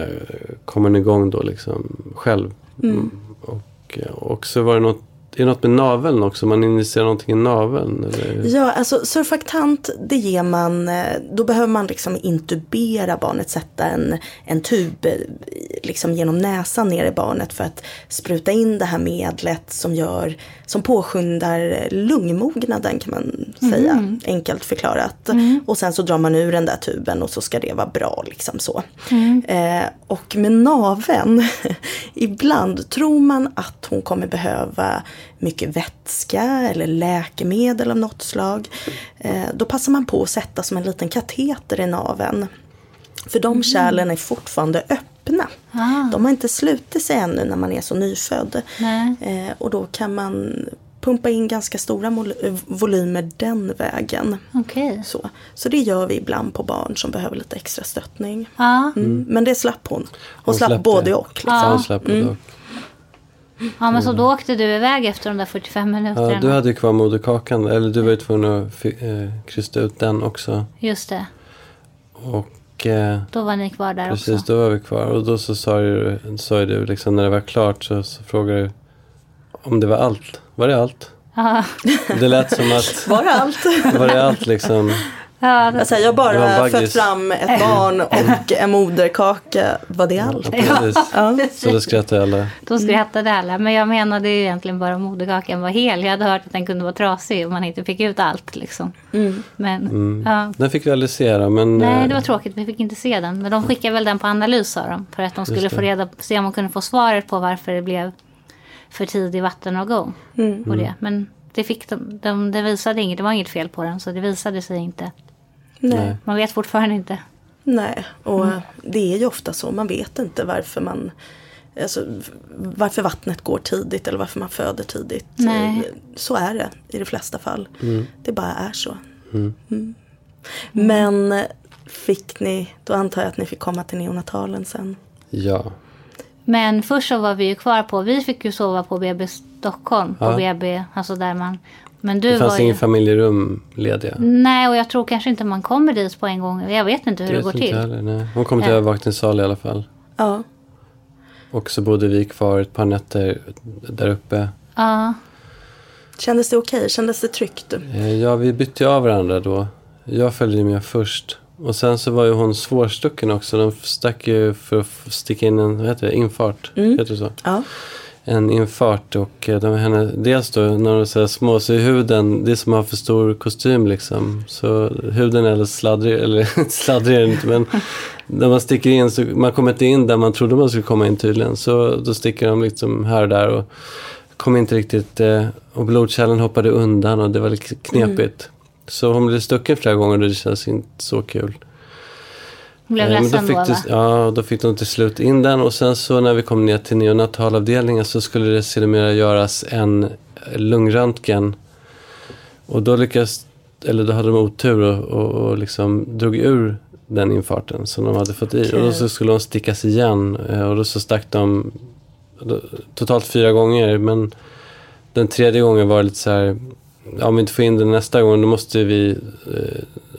kommer den igång då liksom själv. Mm. Och, eh, och så var det något, det är något med naveln också? Man injicerar någonting i naveln? Eller? Ja, alltså surfaktant det ger man, eh, då behöver man liksom intubera barnet, sätta en, en tub eh, liksom genom näsan ner i barnet för att spruta in det här medlet som gör, som påskyndar lungmognaden kan man säga, enkelt förklarat. Och sen så drar man ur den där tuben och så ska det vara bra liksom så. Eh, och med naveln, ibland tror man att hon kommer behöva mycket vätska eller läkemedel av något slag. Eh, då passar man på att sätta som en liten kateter i naveln. För de kärlen är fortfarande öppna. Ah. De har inte slutit sig ännu när man är så nyfödd. Nej. Eh, och då kan man pumpa in ganska stora eh, volymer den vägen. Okej. Så. så det gör vi ibland på barn som behöver lite extra stöttning. Ja. Mm. Men det slapp hon. Hon, Hon slapp släppte. både och. Liksom. Han slapp mm. dock. ja, men så då åkte du iväg efter de där 45 minuterna. Ja, du hade ju kvar moderkakan. Eller du var ju tvungen att eh, krysta ut den också. Just det. Och eh, Då var ni kvar där precis, också. då var vi kvar. Och då så sa du, sa ju du liksom när det var klart så, så frågade du om det var allt. Var det allt? Ja. Det lät som att, Var det allt? var det allt liksom? Ja, Alltså, jag bara baggis. fött fram ett barn och en moderkaka. Var det allt? Ja. Ja. Så då skrattade alla. Då skrattade alla. Men jag menade ju egentligen bara moderkakan var hel. Jag hade hört att den kunde vara trasig och man inte fick ut allt. Liksom. Men ja. Den fick vi aldrig se då, men... Nej, eh, det var tråkigt. Vi fick inte se den. Men de skickade väl den på analys sa de. För att de skulle få reda se om de kunde få svaret på varför det blev för tidig vattenavgång. På det. Men det, fick de, de, det visade inget. Det var inget fel på den. Så det visade sig inte. Nej. Man vet fortfarande inte. Nej, och det är ju ofta så. Man vet inte varför man Alltså, varför vattnet går tidigt eller varför man föder tidigt. Nej. Så är det i de flesta fall. Det bara är så. Mm. Men fick ni, då antar jag att ni fick komma till neonatalen sen. Ja. Men först så var vi ju kvar på, vi fick ju sova på BB Stockholm, på Ja. BB, alltså där man, Men du Det fanns var ju... ingen familjerum lediga. Nej, och jag tror kanske inte man kommer dit på en gång. Jag vet inte hur det, vet går till. Heller, nej. Hon kom till Ja. övervakningssal i alla fall. Ja. Och så bodde vi kvar ett par nätter där uppe. Ja, Kändes det okej? Kändes det tryggt? Eh, Ja, vi bytte av varandra då. Jag följde med först. Och sen så var ju hon svårstucken också. De stack ju för att sticka in en, vad heter det, infart. Mm. Heter det så? Ja. En infart och eh, de, henne, dels då när de här små så är huden, det är som att ha för stor kostym liksom. Så huden är eller sladdrig, eller sladdrig är inte men när man sticker in så, man kommer inte in där man trodde man skulle komma in tydligen. Så då sticker de liksom här och där och kom inte riktigt, eh, och blodkärlen hoppade undan och det var lite knepigt. Så hon blev stucken flera gånger och det känns inte så kul. Hon blev Eh, ledsen fick då, de, va? Ja, då fick de till slut in den och sen så när vi kom ner till neonatalavdelningen så skulle det sedermera göras en lungröntgen. Och då lyckades, eller då hade de otur och, och, och liksom drog ur den infarten som de hade fått i. Okej. Och då så skulle de stickas igen eh, och då så stack de totalt fyra gånger. Men den tredje gången var det lite så här, ja, om vi inte får in den nästa gång då måste vi...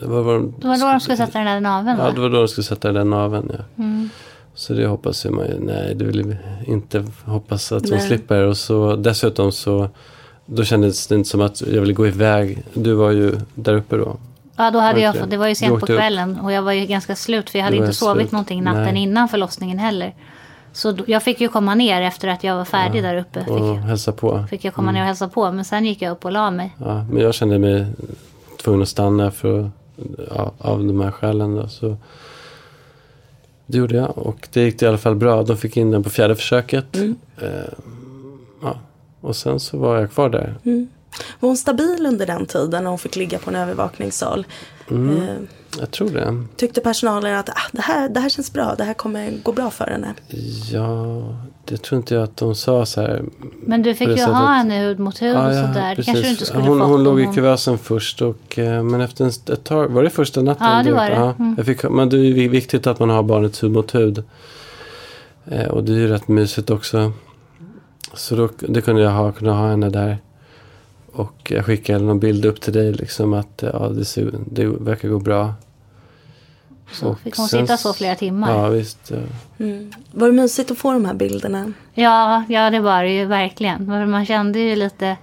Vad var de, Det var då de skulle sätta den där naveln, Ja, va? det var då de skulle sätta den naveln. Ja. Mm. Så det hoppas man ju. Nej, det vill vi inte hoppas att hon slipper. Och så dessutom så då kändes det inte som att jag ville gå iväg. Du var ju där uppe då. Ja, då hade jag fått, det var ju sent på kvällen och jag var ju ganska slut för jag hade var inte sovit slut. någonting natten Nej. innan förlossningen heller. Så då, jag fick ju komma ner efter att jag var färdig där uppe. Fick, Och hälsa på. fick jag komma ner och hälsa på. Men sen gick jag upp och la mig. Ja, men jag kände mig tvungen att stanna för att, av de här skälen. Då, så det gjorde jag och det gick i alla fall bra. De fick in den på fjärde försöket. Mm. Eh, ja. Och sen så var jag kvar där. Var hon stabil under den tiden när hon fick ligga på en övervakningssal? Mm. Eh, Jag tror det. tyckte personalen att ah, det, här, det här känns bra, det här kommer gå bra för henne? Ja, det tror inte jag att de sa så här. Men du fick ju det ha sättet. henne hud mot hud och sådär. Det kanske du inte skulle hon, fått hon låg i kuvösen först och eh, men efter en, ett tag, var det första natten? Ja, det var det. Ja, Mm. jag fick, men det är viktigt att man har barnet hud mot hud. Eh, och det är ju rätt mysigt också. Så då, det kunde jag ha, kunde ha henne där. Och jag skickade någon bild upp till dig liksom att ja, det, ser, det verkar gå bra. Så Och fick hon sen- sitta så flera timmar. Ja, visst. Mm. Var det mysigt att få de här bilderna? Ja, ja det var det ju verkligen. Man kände ju lite...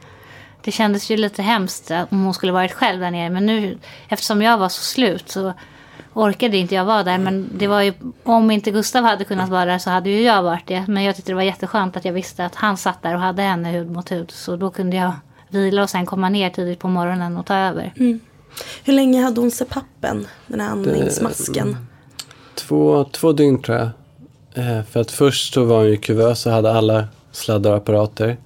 Det kändes ju lite hemskt om hon skulle varit själv där nere. Men nu, eftersom jag var så slut så orkade inte jag vara där. Men det var ju, om inte Gustav hade kunnat vara där så hade ju jag varit det. Men jag tyckte det var jätteskönt att jag visste att han satt där och hade henne hud mot hud. Så då kunde jag vila och sen komma ner tidigt på morgonen och ta över. Hur länge hade hon CPAPen, den här andningsmasken? Två, två dygn tror jag. Eh, för att först så var hon ju kuvös och hade alla sladdar och apparater.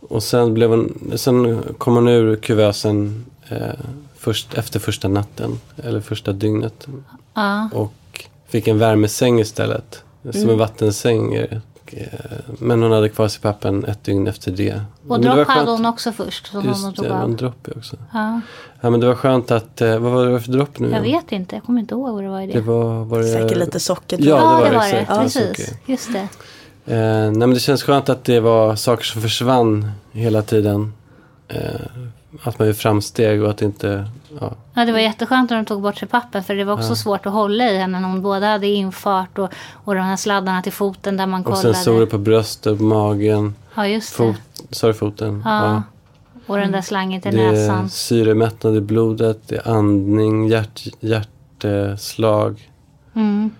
Och sen, blev hon, sen kom hon ur kuvösen eh, först, efter första natten. Eller första dygnet. Ja, Och fick en värmesäng istället. Som en vattensäng. eh, Men hon hade kvar sig pappen ett dygn efter det. och Men det dropp hade skönt- hon också först. Som hon Just det, tog det var en av. dropp också. Ja, Ja men det var skönt att, eh, vad var det för dropp nu? jag igen? vet inte, jag kommer inte ihåg vad det var i det. Det var, var det... Säkert lite socker. Ja, det var det det, var det. Ja, Precis, just det. Eh, nej, men det känns skönt att det var saker som försvann hela tiden. Eh, att man gör framsteg och att inte... Ja, Ja, det var jätteskönt när de tog bort sig pappen för det var också svårt att hålla i henne när hon både hade infart och, och de här sladdarna till foten där man och kollade. sensorer på bröstet, på magen, Ja, just det. fot, sa du foten? Ja. Och den där slangen till Det är näsan. syremättnad i blodet, det är andning, hjärt, hjärtslag. Mm.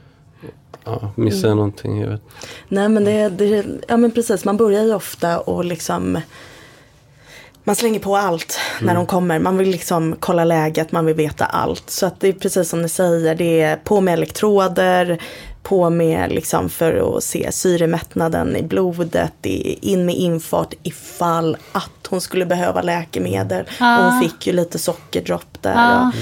Ja, missar jag någonting? Jag vet. Nej men det, det, ja men precis, man börjar ju ofta och liksom man slänger på allt när de kommer. Man vill liksom kolla läget, man vill veta allt. Så att det är precis som ni säger, det är på med elektroder, på med liksom för att se syremättnaden i blodet, in med infart ifall att hon skulle behöva läkemedel. Och hon fick ju lite sockerdropp där. Ja.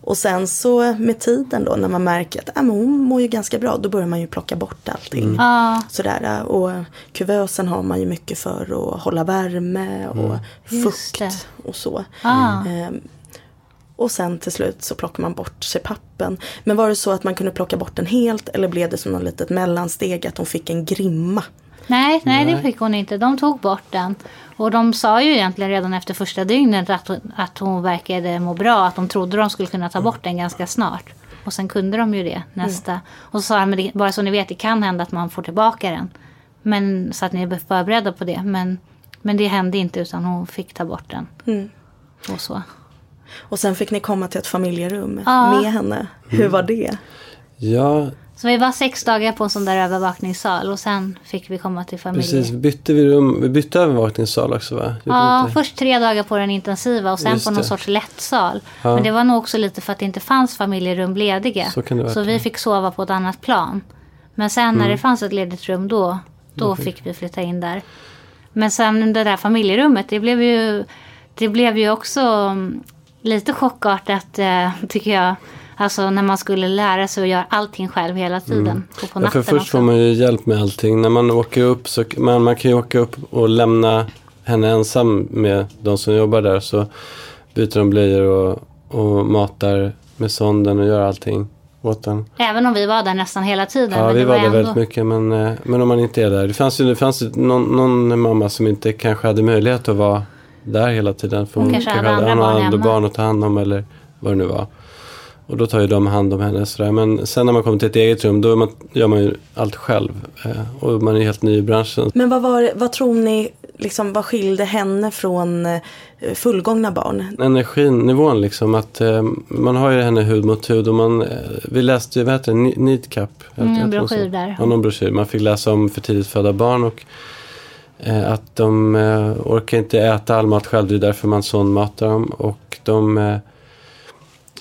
Och, och sen så med tiden då när man märker att äh, men hon mår ju ganska bra, då börjar man ju plocka bort allting. Ja, Sådär, och kuvösen har man ju mycket för att hålla värme och Just fukt och så. ja. Och sen till slut så plockar man bort sig pappen. Men var det så att man kunde plocka bort den helt eller blev det som något litet mellansteg att hon fick en grimma? Nej, nej, det fick hon inte. De tog bort den. Och de sa ju egentligen redan efter första dygnet att, hon- att hon verkade må bra. Att de trodde de skulle kunna ta bort den ganska snart. Och sen kunde de ju det nästa. Och så sa de, "Men det- bara så ni vet, det kan hända att man får tillbaka den. Men, så att ni är förberedda på det. Men, men det hände inte utan hon fick ta bort den. Och så. Och sen fick ni komma till ett familjerum Ja. med henne. Hur var det? Ja, Så vi var sex dagar på en sån där övervakningssal och sen fick vi komma till familje. precis. Bytte vi rum? Vi bytte övervakningssal också va? Gjorde Ja, inte? först tre dagar på den intensiva och sen Just på någon det. sorts lättsal. Ja. Men det var nog också lite för att det inte fanns familjerum lediga. Så kan det vara, så vi fick sova på ett annat plan. Men sen Mm. när det fanns ett ledigt rum då, då fick vi flytta in där. Men sen det där familjerummet, det blev ju, det blev ju också mm, lite chockartat eh, tycker jag. Alltså när man skulle lära sig att göra allting själv hela tiden. Och på Mm. Ja, för natten först också. får man ju hjälp med allting. När man åker upp så man, man kan ju åka upp och lämna henne ensam med de som jobbar där. Så byter de blöjor och, och matar med sonden och gör allting åt den. Även om vi var där nästan hela tiden. Ja, vi det var där ändå... väldigt mycket. Men, eh, men om man inte är där. Det fanns ju, det fanns någon, någon mamma som inte kanske hade möjlighet att vara där hela tiden. För Hon kanske hade andra hade barn andra barn att ta hand om eller vad det nu var. Och då tar ju de hand om henne. Sådär. Men sen när man kommer till ett eget rum då man, gör man ju allt själv. Eh, och man är helt ny i branschen. Men vad, var, vad tror ni, liksom, vad skilde henne från eh, fullgångna barn? Energinivån liksom. Att eh, man har ju henne hud mot hud. Och man, eh, vi läste ju, vad heter det. Jag- Mm, jag tror broschyr där. Ja, någon broschyr. Man fick läsa om för tidigt födda barn. Och att de eh, orkar inte äta all mat själv. Det är därför man sondmatar dem. Och de eh,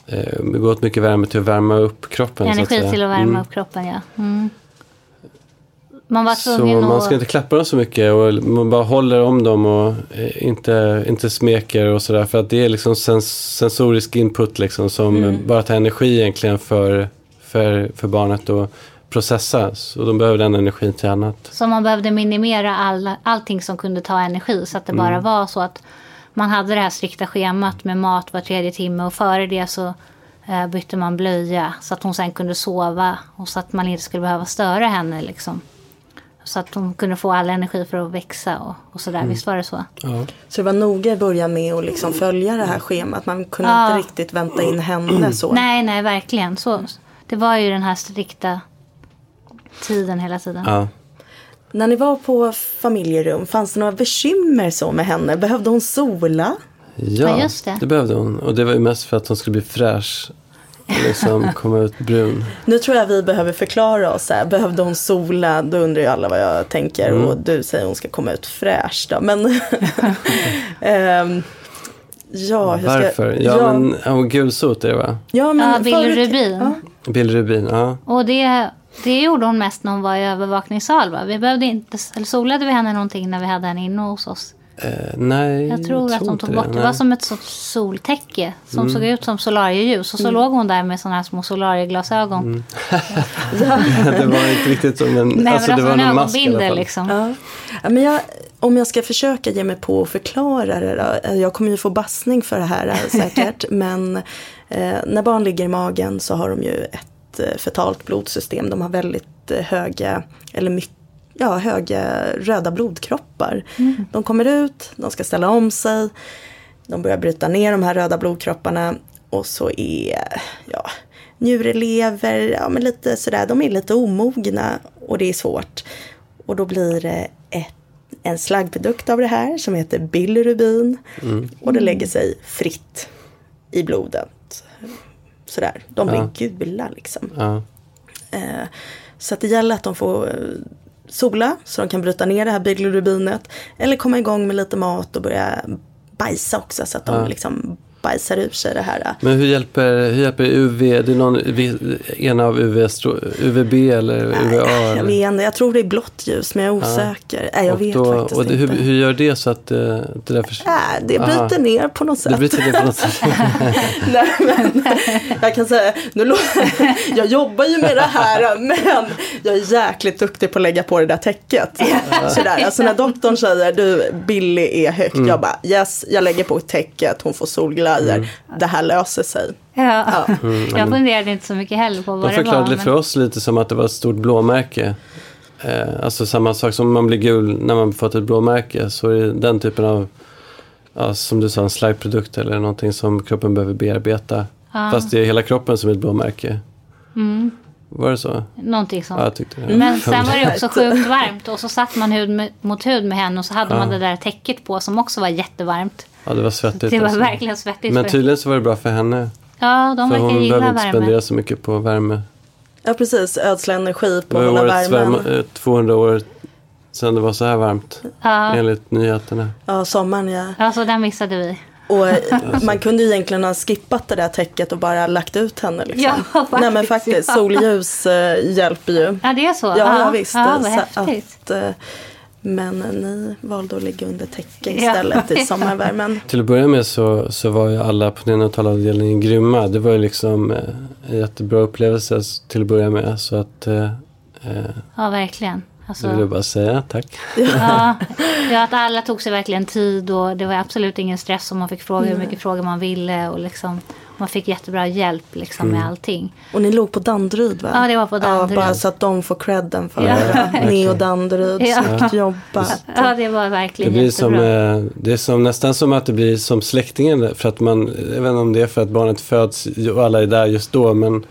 eh, går åt mycket värme till att värma upp kroppen. så att Energi säga. till att värma Mm. upp kroppen, ja. Mm. Man var Så man att... ska inte klappa dem så mycket och man bara håller om dem och eh, inte, inte smeker och sådär. För att det är liksom sens sensorisk input liksom som Mm. bara tar energi egentligen för, för, för barnet att processa. Så de behöver den energin till annat. Så man behövde minimera alla, allting som kunde ta energi. Så att det Mm. bara var så att man hade det här strikta schemat med mat var tredje timme. Och före det så eh, bytte man blöja. Så att hon sen kunde sova. Och så att man inte skulle behöva störa henne liksom. Så att hon kunde få all energi för att växa och, och sådär. Mm. Visst var det så? Ja. Så det var noga i början med att liksom följa det här schemat. Man kunde Ja. inte riktigt vänta in henne så. Nej, nej, verkligen. Så, det var ju den här strikta tiden hela tiden. Ja. När ni var på familjerum, fanns det några bekymmer så med henne? Behövde hon sola? Ja, Ja, just det. det behövde hon. Och det var ju mest för att hon skulle bli fräsch. Och liksom komma ut brun. Nu tror jag vi behöver förklara oss. Här. Behövde hon sola? Då undrar ju alla vad jag tänker. Mm. Och du säger hon ska komma ut fräsch då. Men Ehm, ja, hur ska... Varför? Ja, men ja, gulsot är det va? ja, men Ja, bilirubin. Ja. Bilirubin, ja. Och det, det gjorde hon mest när hon var i övervakningssal. Va? Vi behövde inte, eller solade vi henne någonting när vi hade henne inne hos oss? Eh, nej, Jag tror att de inte tog bort det. Det. Mm. var som ett sorts soltäcke som såg ut som solarieljus. Och så låg hon där med sådana här små solarieglasögon. Mm. det var inte riktigt som en, Nej, alltså men det var en en mask i alla fall. liksom. Ja. Men jag, om jag ska försöka ge mig på att förklara det då. Jag kommer ju få bassning för det här eh, säkert. men eh, när barn ligger i magen så har de ju ett eh, fetalt blodsystem. De har väldigt eh, höga, eller mycket Ja, höga röda blodkroppar. De kommer ut, de ska ställa om sig. De börjar bryta ner de här röda blodkropparna. Och så är ja, njurelever, ja men lite sådär, de är lite omogna och det är svårt. Och då blir det ett, en slaggprodukt av det här som heter bilirubin. Och det lägger sig fritt i blodet. Sådär, de blir Ja. gula liksom. Ja. Eh, så att det gäller att de får eh, sola så de kan bryta ner det här biglirubinet. Eller komma igång med lite mat och börja bajsa också så att de Ja. liksom bajsar ur sig det här. Men hur hjälper, hur hjälper UV? Det är någon, en av UV, UVB eller UVA? Jag eller? vet inte, jag tror det är blått ljus men jag är osäker. Nej, jag Och vet då- faktiskt och det, hur, inte. hur gör det så att eh, det där försvinner? Nej, det bryter Aha. ner på något sätt. Det bryter ner på något sätt. Nej, men, jag kan säga, nu, jag jobbar ju med det här men jag är jäkligt duktig på att lägga på det där täcket. Sådär. Alltså när doktorn säger du Billy är högt, Mm. jag bara yes, jag lägger på täcket, hon får solglajjor, Mm. det här löser sig. Ja. Jag funderade inte så mycket heller på vad De det var. förklarade det men- för oss lite som att det var ett stort blåmärke. eh, alltså samma sak som man blir gul när man fått ett blåmärke. Så är det den typen av, ja, som du sa, en slagprodukt eller någonting som kroppen behöver bearbeta. Ja. Fast det är hela kroppen som är ett blåmärke. Mm. Var det så? Någonting sånt. Ja, jag tyckte det. Men sen var det också sjukt varmt och så satt man hud med, mot hud med henne och så hade Ja. man det där täcket på som också var jättevarmt. Ja, det var svettigt. Det var alltså. verkligen svettigt. Men för- tydligen så var det bra för henne. ja, de för verkar hon gilla behöver inte värme. spendera så mycket på värme. Ja precis, ödsla energi på hålla årets värmen. värme, eh, 200 år sedan det var så här varmt. Ja, Enligt nyheterna. Ja, sommaren ja. ja, så den missade vi. Och eh, man kunde ju egentligen ha skippat det där täcket och bara lagt ut henne. Liksom. Ja, faktiskt, Nej men faktiskt, ja. solljus eh, hjälper ju. Ja, det är så? Ja, ja visst. Ja, vad Så häftigt. att, eh, men ni valde att ligga under täcke Ja. istället i sommarvärmen. Till att börja med så, så var ju alla på neonatalavdelningen grymma. Det var ju liksom eh, en jättebra upplevelse till att börja med. Så att eh, eh, Ja, verkligen. Det vill jag Alltså, bara säga tack. ja, ja, att alla tog sig verkligen tid och det var absolut ingen stress och man fick fråga hur mycket frågor man ville och liksom man fick jättebra hjälp liksom Mm. med allting. Och ni låg på Danderyd va? Ja, det var på Danderyd. Ja, bara så att de får credden för Ja. det. Neo Danderyd, Ja. snyggt jobbat. Ja, det var Det verkligen blir som, jättebra. eh, det är som, nästan som att det blir som släktingen. För att man, jag vet inte om det är för att barnet föds och alla är där just då. Men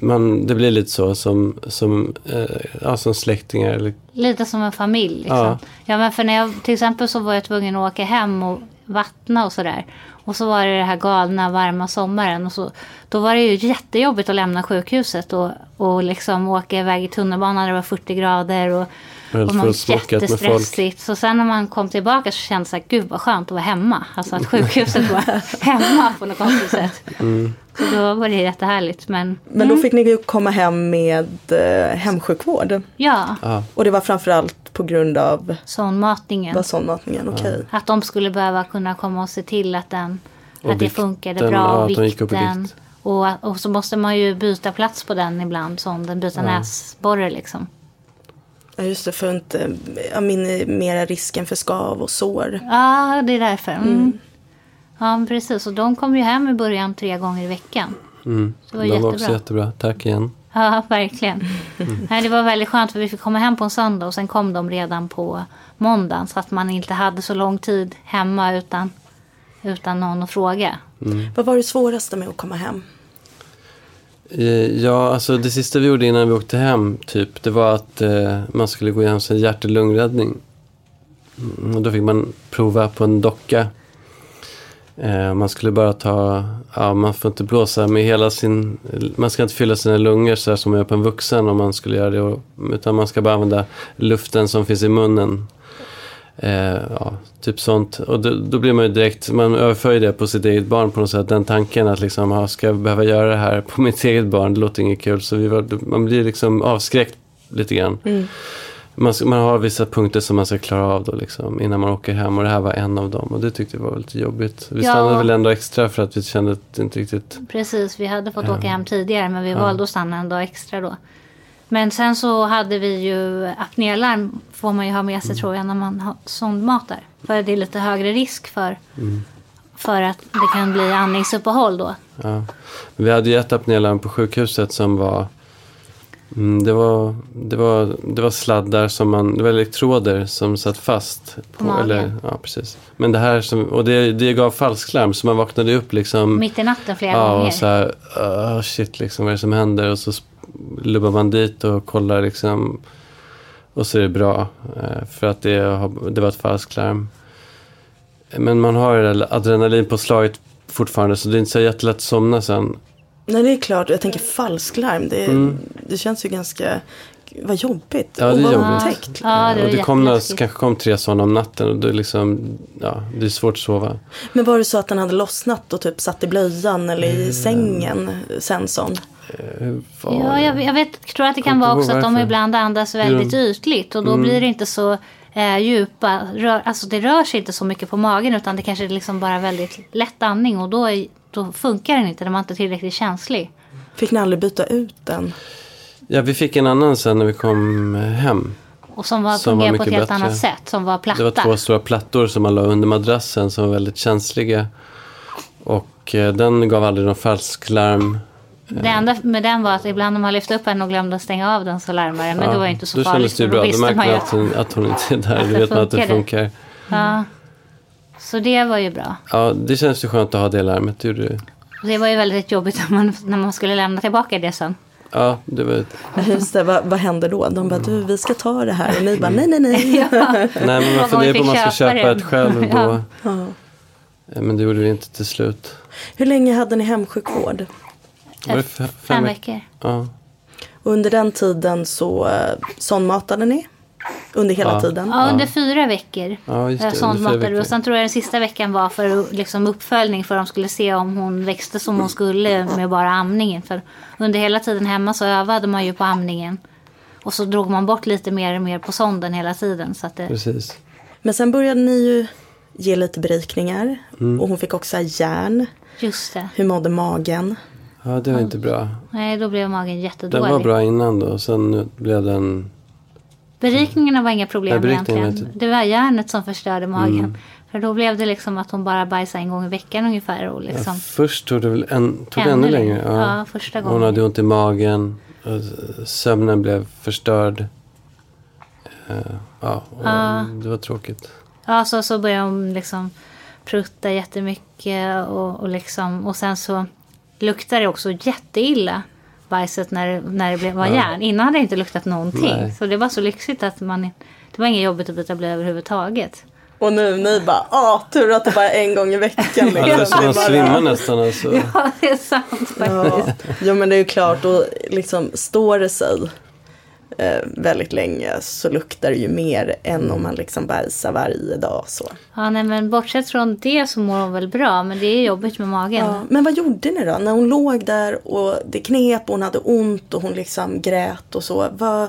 man, det blir lite så som, som, eh, ja, som släktingar. Eller, Lite som en familj. Liksom. Ja. Ja. men för när jag, till exempel så var jag tvungen att åka hem och vattna och sådär. Och så var det det här galna varma sommaren. Och så, då var det ju jättejobbigt att lämna sjukhuset och, och liksom åka iväg i tunnelbanan när det var 40 grader. Och, och man jättestressigt. Så sen när man kom tillbaka så kändes det så här, gud vad skönt att vara hemma. Alltså att sjukhuset var hemma på något konstigt sätt. Mm. Så då var det jättehärligt. Men, Men då fick ni ju komma hem med eh, hemsjukvård. ja, ja, Och det var framförallt på grund av sondmatningen. var sondmatningen, okej. Att de skulle behöva kunna komma och se till att, den, Och att det funkade ja, bra. i vikten. vikt. Och, och så måste man ju byta plats på den ibland. Som den byta näsborre liksom. Ja, just det, för att inte ja, minimera risken för skav och sår. Ja, det är därför. Mm. Ja, men precis. Och de kom ju hem i början tre gånger i veckan. mm. Det var de var jättebra. också jättebra. Tack igen. Ja, verkligen. Nej, det var väldigt skönt för vi fick komma hem på en söndag och sen kom de redan på måndagen. Så att man inte hade så lång tid hemma utan, utan någon att fråga. Vad var det svåraste med att komma hem? Eh, Ja, alltså det sista vi gjorde innan vi åkte hem, typ, det var att eh, man skulle gå igenom sin hjärt och lungräddning. Mm, och då fick man prova på en docka. Eh, man skulle bara ta, ja, man får inte blåsa med hela sin, man ska inte fylla sina lungor så här som man gör på en vuxen om man skulle göra det. Och, utan man ska bara använda luften som finns i munnen. Eh, ja, typ sånt. Och då, då blir man ju direkt, man överför ju det på sitt eget barn på något sätt. Den tanken att liksom, ja, ska jag behöva göra det här på mitt eget barn, det låter inget kul. Så vi var, man blir liksom avskräckt lite grann. Mm. Man, ska- man har vissa punkter som man ska klara av då liksom, innan man åker hem. Och det här var en av dem. Och det tyckte vi var lite jobbigt. Vi Ja. stannade väl ändå extra för att vi kände att det inte riktigt... Precis, vi hade fått åka hem tidigare men vi valde att stanna en dag extra då. Men sen så hade vi ju apnélarm får man ju ha med sig tror jag när man har sondmatar. För det är lite högre risk för, för att det kan bli andningsuppehåll då. Ja. Vi hade ju ett apnélarm på sjukhuset som var Mm, det, var, det, var, det var sladdar som man, det var elektroder som satt fast. På magen. eller, ja, precis. Men det här som, och det, det gav falsklarm så man vaknade upp liksom. Mitt i natten flera ja, gånger. och så här, "Ah, shit liksom vad är det som händer? Och så lubbar man dit och kollar liksom. Och så är det bra. eh, För att det, det var ett falsklarm. Men man har det där adrenalinpåslaget fortfarande så det är inte så jättelätt att somna sen. Nej det är klart, jag tänker falsklarm. Det, Mm. det känns ju ganska, vad jobbigt. Ja, det är jobbigt. Ja, det och det kom några, kanske kom tre sådana om natten och det är, liksom, ja, det är svårt att sova. Men var det så att den hade lossnat och typ satt i blöjan eller Mm. i sängen, sensorn? Eh, vad- Ja, jag, jag vet, tror att det kan vara också att de ibland andas väldigt ytligt och då Mm. blir det inte så eh, djupa, rör, alltså det rör sig inte så mycket på magen utan det kanske är liksom bara väldigt lätt andning och då, är, då funkar den inte, den var inte tillräckligt känslig. Fick ni aldrig byta ut den? Ja, vi fick en annan sen när vi kom eh, hem. Och som var, Som var på ett helt bättre. annat sätt, som var platta. Det var två stora plattor som man la under madrassen som var väldigt känsliga. Och eh, den gav aldrig någon falsklarm. Det enda med den var att ibland när man lyfte upp den och glömde stänga av den så larmade den. Men det var ju inte så då farligt. kändes det ju då bra. Då visste märker man ju att hon, att hon inte är där. Då vet man att det funkar. Ja. Så det var ju bra. Ja, det känns ju skönt att ha det larmet. Det, gjorde det. Det var ju väldigt jobbigt när man, när man skulle lämna tillbaka det sen. Ja, det var ett... Just det, vad, vad händer då? De bara, du vi ska ta det här. Och ni bara, nej nej nej. Nej, men man funderar på om man ska köpa det. ett själv. Då. Ja. Ja. Eh, Men det gjorde vi inte till slut. Hur länge hade ni hemsjukvård? Var det fe- Fem veck- veckor. Ja. Under den tiden så eh, sondmatade ni? Under hela Ja. tiden? Ja, under fyra veckor. Ja, just det, Sånt under fyra matade vi. veckor. Och sen tror jag den sista veckan var för liksom, uppföljning. För de skulle se om hon växte som hon skulle med bara amningen. För under hela tiden hemma så övade man ju på amningen. Och så drog man bort lite mer och mer på sonden hela tiden. Så att det, Precis. Men sen började ni ju ge lite berikningar. Mm. Och hon fick också järn. just det. Hur mådde magen? Ja, det var inte bra. Nej, då blev magen Den jättedålig. var bra innan då. Sen blev den... Berikningarna var inga problem berikningen egentligen. Det var järnet som förstörde magen. Mm. För då blev det liksom att hon bara bajsade en gång i veckan ungefär. Och liksom, Ja, först tog det väl en, tog Ännu ännu längre. Ja. Ja, första Hon gången. hade ont i magen. och Sömnen blev förstörd. Eh, Ja, Ja. det var tråkigt. Ja, så, så började hon liksom prutta jättemycket och, och, liksom, och sen så luktade det också jätteilla bajset när, när det blev, var Ja. järn. Innan hade det inte luktat någonting. Nej. Så det var så lyxigt att man, det var inget jobbigt att byta blöja överhuvudtaget. Och nu ni bara, ah, tur att det bara är en gång i veckan. Ja, det är Liksom. är man bara- svimmar nästan. Alltså. Ja, det är sant Ja. faktiskt. Jo men det är ju klart, och liksom står det sig eh, väldigt länge så luktar det ju mer än om man liksom bajsar varje dag. Så. Ja, nej, men bortsett från det så mår hon väl bra. Men det är jobbigt med magen. Ja, men vad gjorde ni då? När hon låg där och det knep och hon hade ont och hon liksom grät och så. Vad,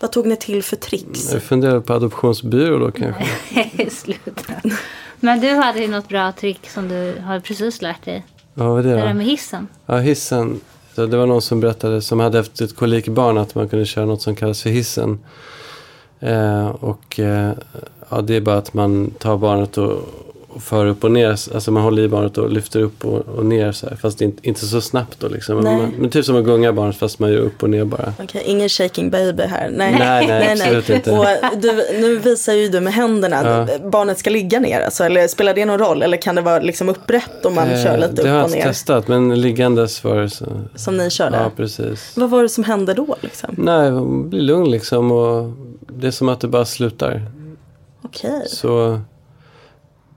vad tog ni till för tricks? Jag funderar på adoptionsbyrå då kanske. Sluta. Men du hade ju något bra trick som du har precis lärt dig. Ja, vad var det Det där med hissen. Ja, hissen. Så det var någon som berättade, som hade haft ett kolikbarn, att man kunde köra något som kallas för hissen. Eh, och eh, ja, det är bara att man tar barnet och, och för upp och ner. Alltså man håller i barnet och lyfter upp och, och ner så här. Fast inte, inte så snabbt då liksom. Men, Nej. man, men typ som att gunga barnet fast man gör upp och ner bara. Okej, ingen shaking baby här. Nej, Nej, nej, absolut inte. Och du, nu visar ju du med händerna. Barnet ska ligga ner alltså, eller spelar det någon roll? Eller kan det vara liksom upprätt om man Eh, kör lite det har upp jag och ner? testat, men liggandes var det så. Som ni körde? Ja, precis. Vad var det som hände då liksom? Nej, blir lugn liksom och det är som att det bara slutar. Okej. Så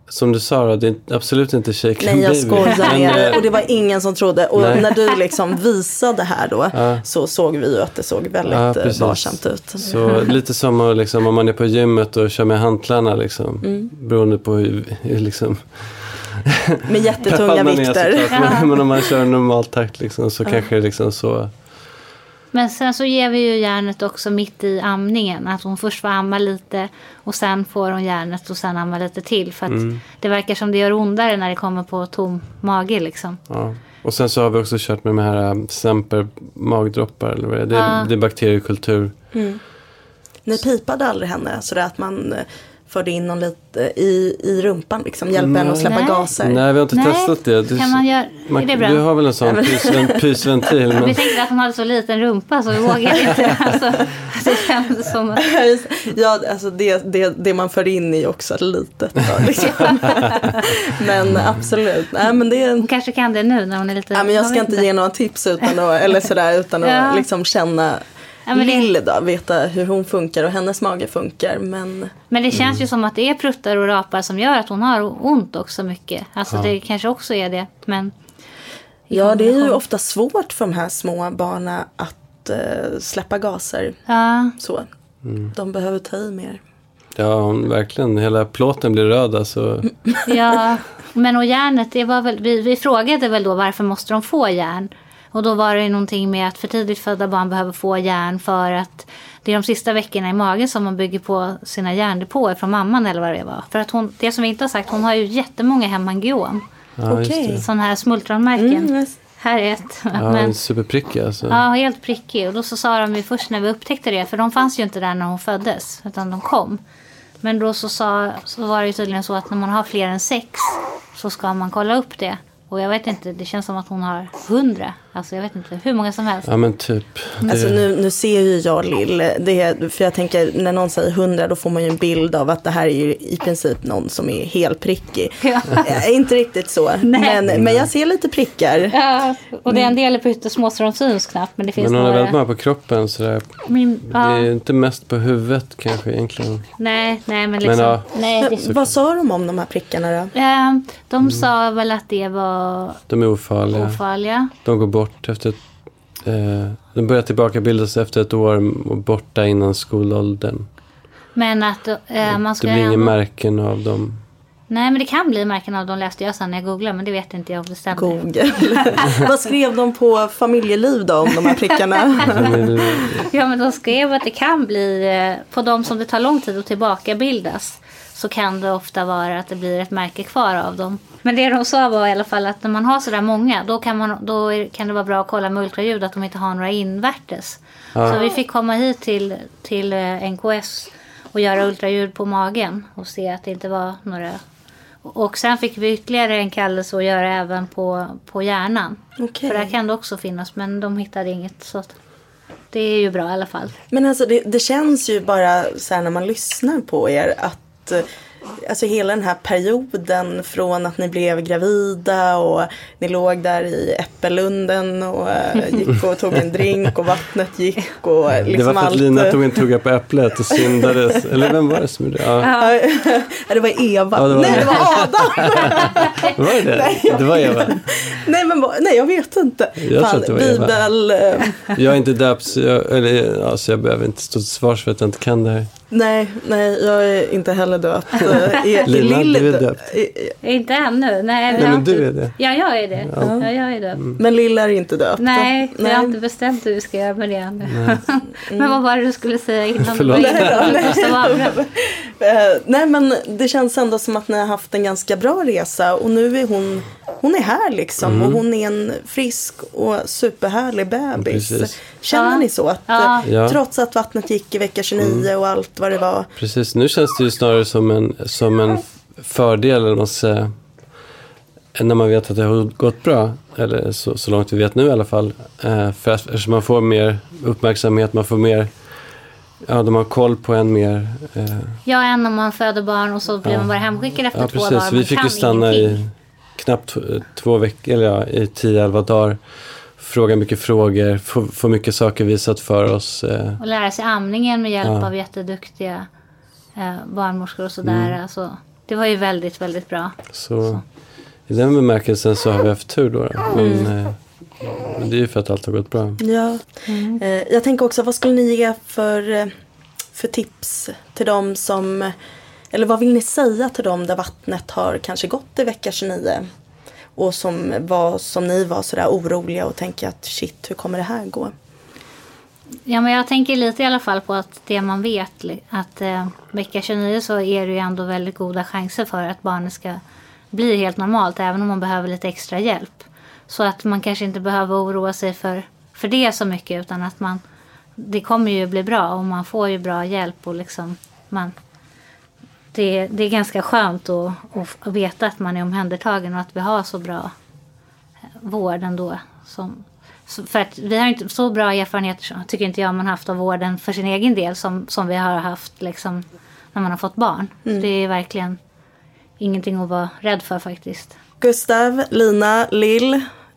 som du sa det är absolut inte shaken Nej jag baby. skojar Men, eh, och det var ingen som trodde. Och Nej. när du liksom visade här då Ja. så såg vi ju att det såg väldigt Ja, eh, varsamt ut. Så lite som att, liksom, om man är på gymmet och kör med hantlarna liksom. Mm. Beroende på hur, hur liksom, Med jättetunga är vikter. såklart. Men, men om man kör normal takt liksom, så kanske det är liksom så. Men sen så ger vi ju järnet också mitt i amningen. Att hon först får amma lite och sen får hon järnet och sen amma lite till. För att Mm. det verkar som det gör ondare när det kommer på tom mage liksom. Ja. Och sen så har vi också kört med de här um, Semper magdroppar. Eller vad det, är. det, Ja. det är bakteriekultur. Ni pipade aldrig henne sådär att man förde in någon lite i, i rumpan liksom. Hjälpa henne att släppa Nej. gaser. Nej, vi har inte Nej, testat det. Du, Kan man göra... man- är det bra? Du har väl en sån pysven, pysventil? Men, Vi tänkte att hon hade så liten rumpa så vi vågade inte. Alltså, det kändes som att... Ja, alltså det, det, det man för in är också litet. Då, liksom. men absolut. Nej, men det är, Hon kanske kan det nu när hon är lite... ja, men jag ska inte ge några tips utan att, eller sådär, utan att Ja. liksom känna Ja, Lill då, veta hur hon funkar och hennes mage funkar. Men Men det känns ju som att det är pruttar och rapar som gör att hon har ont också mycket. Alltså det kanske också är det. Men ja, det är ju ofta svårt för de här små barnen att eh, släppa gaser. ja, Så. De behöver ta i mer. ja, hon- verkligen. Hela plåten blir röd alltså. ja. Men och järnet, det var väl, vi, vi frågade väl då varför måste de få järn? Och då var det någonting med att för tidigt födda barn behöver få järn för att det är de sista veckorna i magen som man bygger på sina järndepåer från mamman eller vad det var. För att hon, det som vi inte har sagt, hon har ju jättemånga hemangiom. Ja, det. Sådana här smultronmärken. Mm. Här är ett. Ja, Men, en superprickig alltså. Ja, helt prickig. Och då så sa de ju först när vi upptäckte det, för de fanns ju inte där när hon föddes, utan de kom. Men då så, sa, så var det ju tydligen så att när man har fler än sex så ska man kolla upp det. Och jag vet inte, det känns som att hon har hundra. Alltså jag vet inte, hur många som helst. Ja men typ. Det, Alltså nu, nu ser ju jag Lill, det är, för jag tänker när någon säger 100 då får man ju en bild av att det här är ju i princip någon som är helprickig. Ja. Eh, inte riktigt så, men, men jag ser lite prickar. Ja, och det är en del är pyttesmå så de syns knappt. Men det finns men hon har några. väldigt många på kroppen sådär. Men, Det ja, är inte mest på huvudet kanske egentligen. nej, nej, men liksom. ja. nej, det, Vad sa de om de här prickarna då? Eh, de sa väl att det var De är ofarliga. ofarliga. De går bort efter ett, eh, De börjar tillbakabildas efter ett år och borta innan skolåldern. Men att eh, man Det skulle blir inga ändå- märken av dem. Nej, men det kan bli märken av dem läste jag sen när jag googlade. Men det vet inte jag om det stämmer. Google. Vad skrev de på familjeliv då om de här prickarna? Ja, men de skrev att det kan bli, eh, på de som det tar lång tid att tillbakabildas, så kan det ofta vara att det blir ett märke kvar av dem. Men det de sa var i alla fall att när man har sådär många, då kan, man, då är, kan det vara bra att kolla med ultraljud att de inte har några invärtes. Så vi fick komma hit till, till eh, NKS och göra ultraljud på magen och se att det inte var några och sen fick vi ytterligare en kallelse att göra även på, på hjärnan. Okej. För där kan det också finnas, men de hittade inget. Så att det är ju bra i alla fall. Men alltså det, det känns ju bara så här när man lyssnar på er att eh, Alltså hela den här perioden från att ni blev gravida och ni låg där i Äppellunden och eh, gick och tog en drink och vattnet gick och det liksom var för att allt. Lina tog en tugga på äpplet och syndades. Eller vem var det som gjorde det? Ja, Ja, det var Eva. Ja, det var nej, det. det var Adam. var det det? Det var Eva. nej, men nej, jag vet inte. tror Fan, att det var Eva. Bibel. eh, Jag är inte döpt så jag, eller, alltså jag behöver inte stå till svars för att jag inte kan det här. Nej, nej, jag är inte heller döpt. Eh, Är, är Lina, Lill du är dö- döpt. Inte ännu. Nej, Nej har men du är det. Ja, jag är det. Ja. jag är det. Men Lill är inte döpt. Nej, vi har Nej. inte bestämt hur vi ska göra med det ännu. men vad var det du skulle säga innan? Förlåt. Du Abraham? Eh, nej men det känns ändå som att ni har haft en ganska bra resa och nu är hon, hon är här liksom Mm. och hon är en frisk och superhärlig bebis. Precis. Känner Ja. ni så? Att, Ja. eh, Ja. Trots att vattnet gick i vecka 29 och allt vad det var. Precis, nu känns det ju snarare som en, som en fördel, eller vad man ska säga, när man vet att det har gått bra. Eller så, så långt vi vet nu i alla fall. Eh, för att, eftersom man får mer uppmärksamhet, man får mer, ja de har koll på en mer. Eh, Ja, än när man föder barn och så blir Ja. man bara hemskickad efter ja två dagar. vi fick ju stanna ingenting. i knappt två veckor, eller ja, i 10-11 dagar. Fråga mycket frågor, få, få mycket saker visat för oss. Eh, Och lära sig amningen med hjälp Ja. av jätteduktiga eh, barnmorskor och sådär. Mm. Alltså, det var ju väldigt, väldigt bra. Så i den bemärkelsen så har vi haft tur då. då. Men, eh, men det är ju för att allt har gått bra. Ja. Eh, jag tänker också, vad skulle ni ge för, eh, för tips till dem som, eller vad vill ni säga till dem där vattnet har kanske gått i vecka 29? Och som, var, som ni var sådär oroliga och tänka att shit, hur kommer det här gå? Ja, men jag tänker lite i alla fall på att det man vet, att eh, vecka 29 så är det ju ändå väldigt goda chanser för att barnet ska bli helt normalt, även om man behöver lite extra hjälp. Så att man kanske inte behöver oroa sig för, för det så mycket, utan att man, det kommer ju bli bra och man får ju bra hjälp och liksom, man, det, det är ganska skönt att, att veta att man är omhändertagen och att vi har så bra vård ändå. Som, för att vi har inte så bra erfarenheter, tycker inte jag, man haft av vården för sin egen del som, som vi har haft liksom, när man har fått barn. Så det är verkligen ingenting att vara rädd för faktiskt. Gustav, Lina, Lill.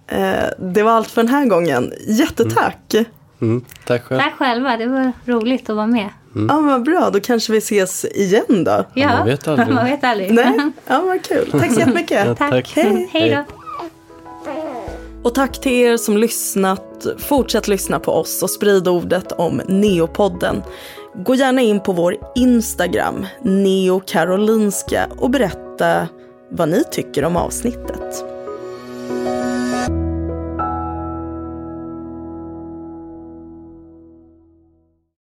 Eh, det var allt för den här gången. Jättetack! Mm, tack själv. Tack själva, det var roligt att vara med. Ja, vad bra. Då kanske vi ses igen då. Ja, man vet aldrig. man vet aldrig. Nej, ja, vad kul. Tack så jättemycket. Ja, Tack. tack. Hej. Hej då. Och tack till er som lyssnat. Fortsätt lyssna på oss och sprid ordet om Neopodden. Gå gärna in på vår Instagram, Neo Karolinska och berätta vad ni tycker om avsnittet.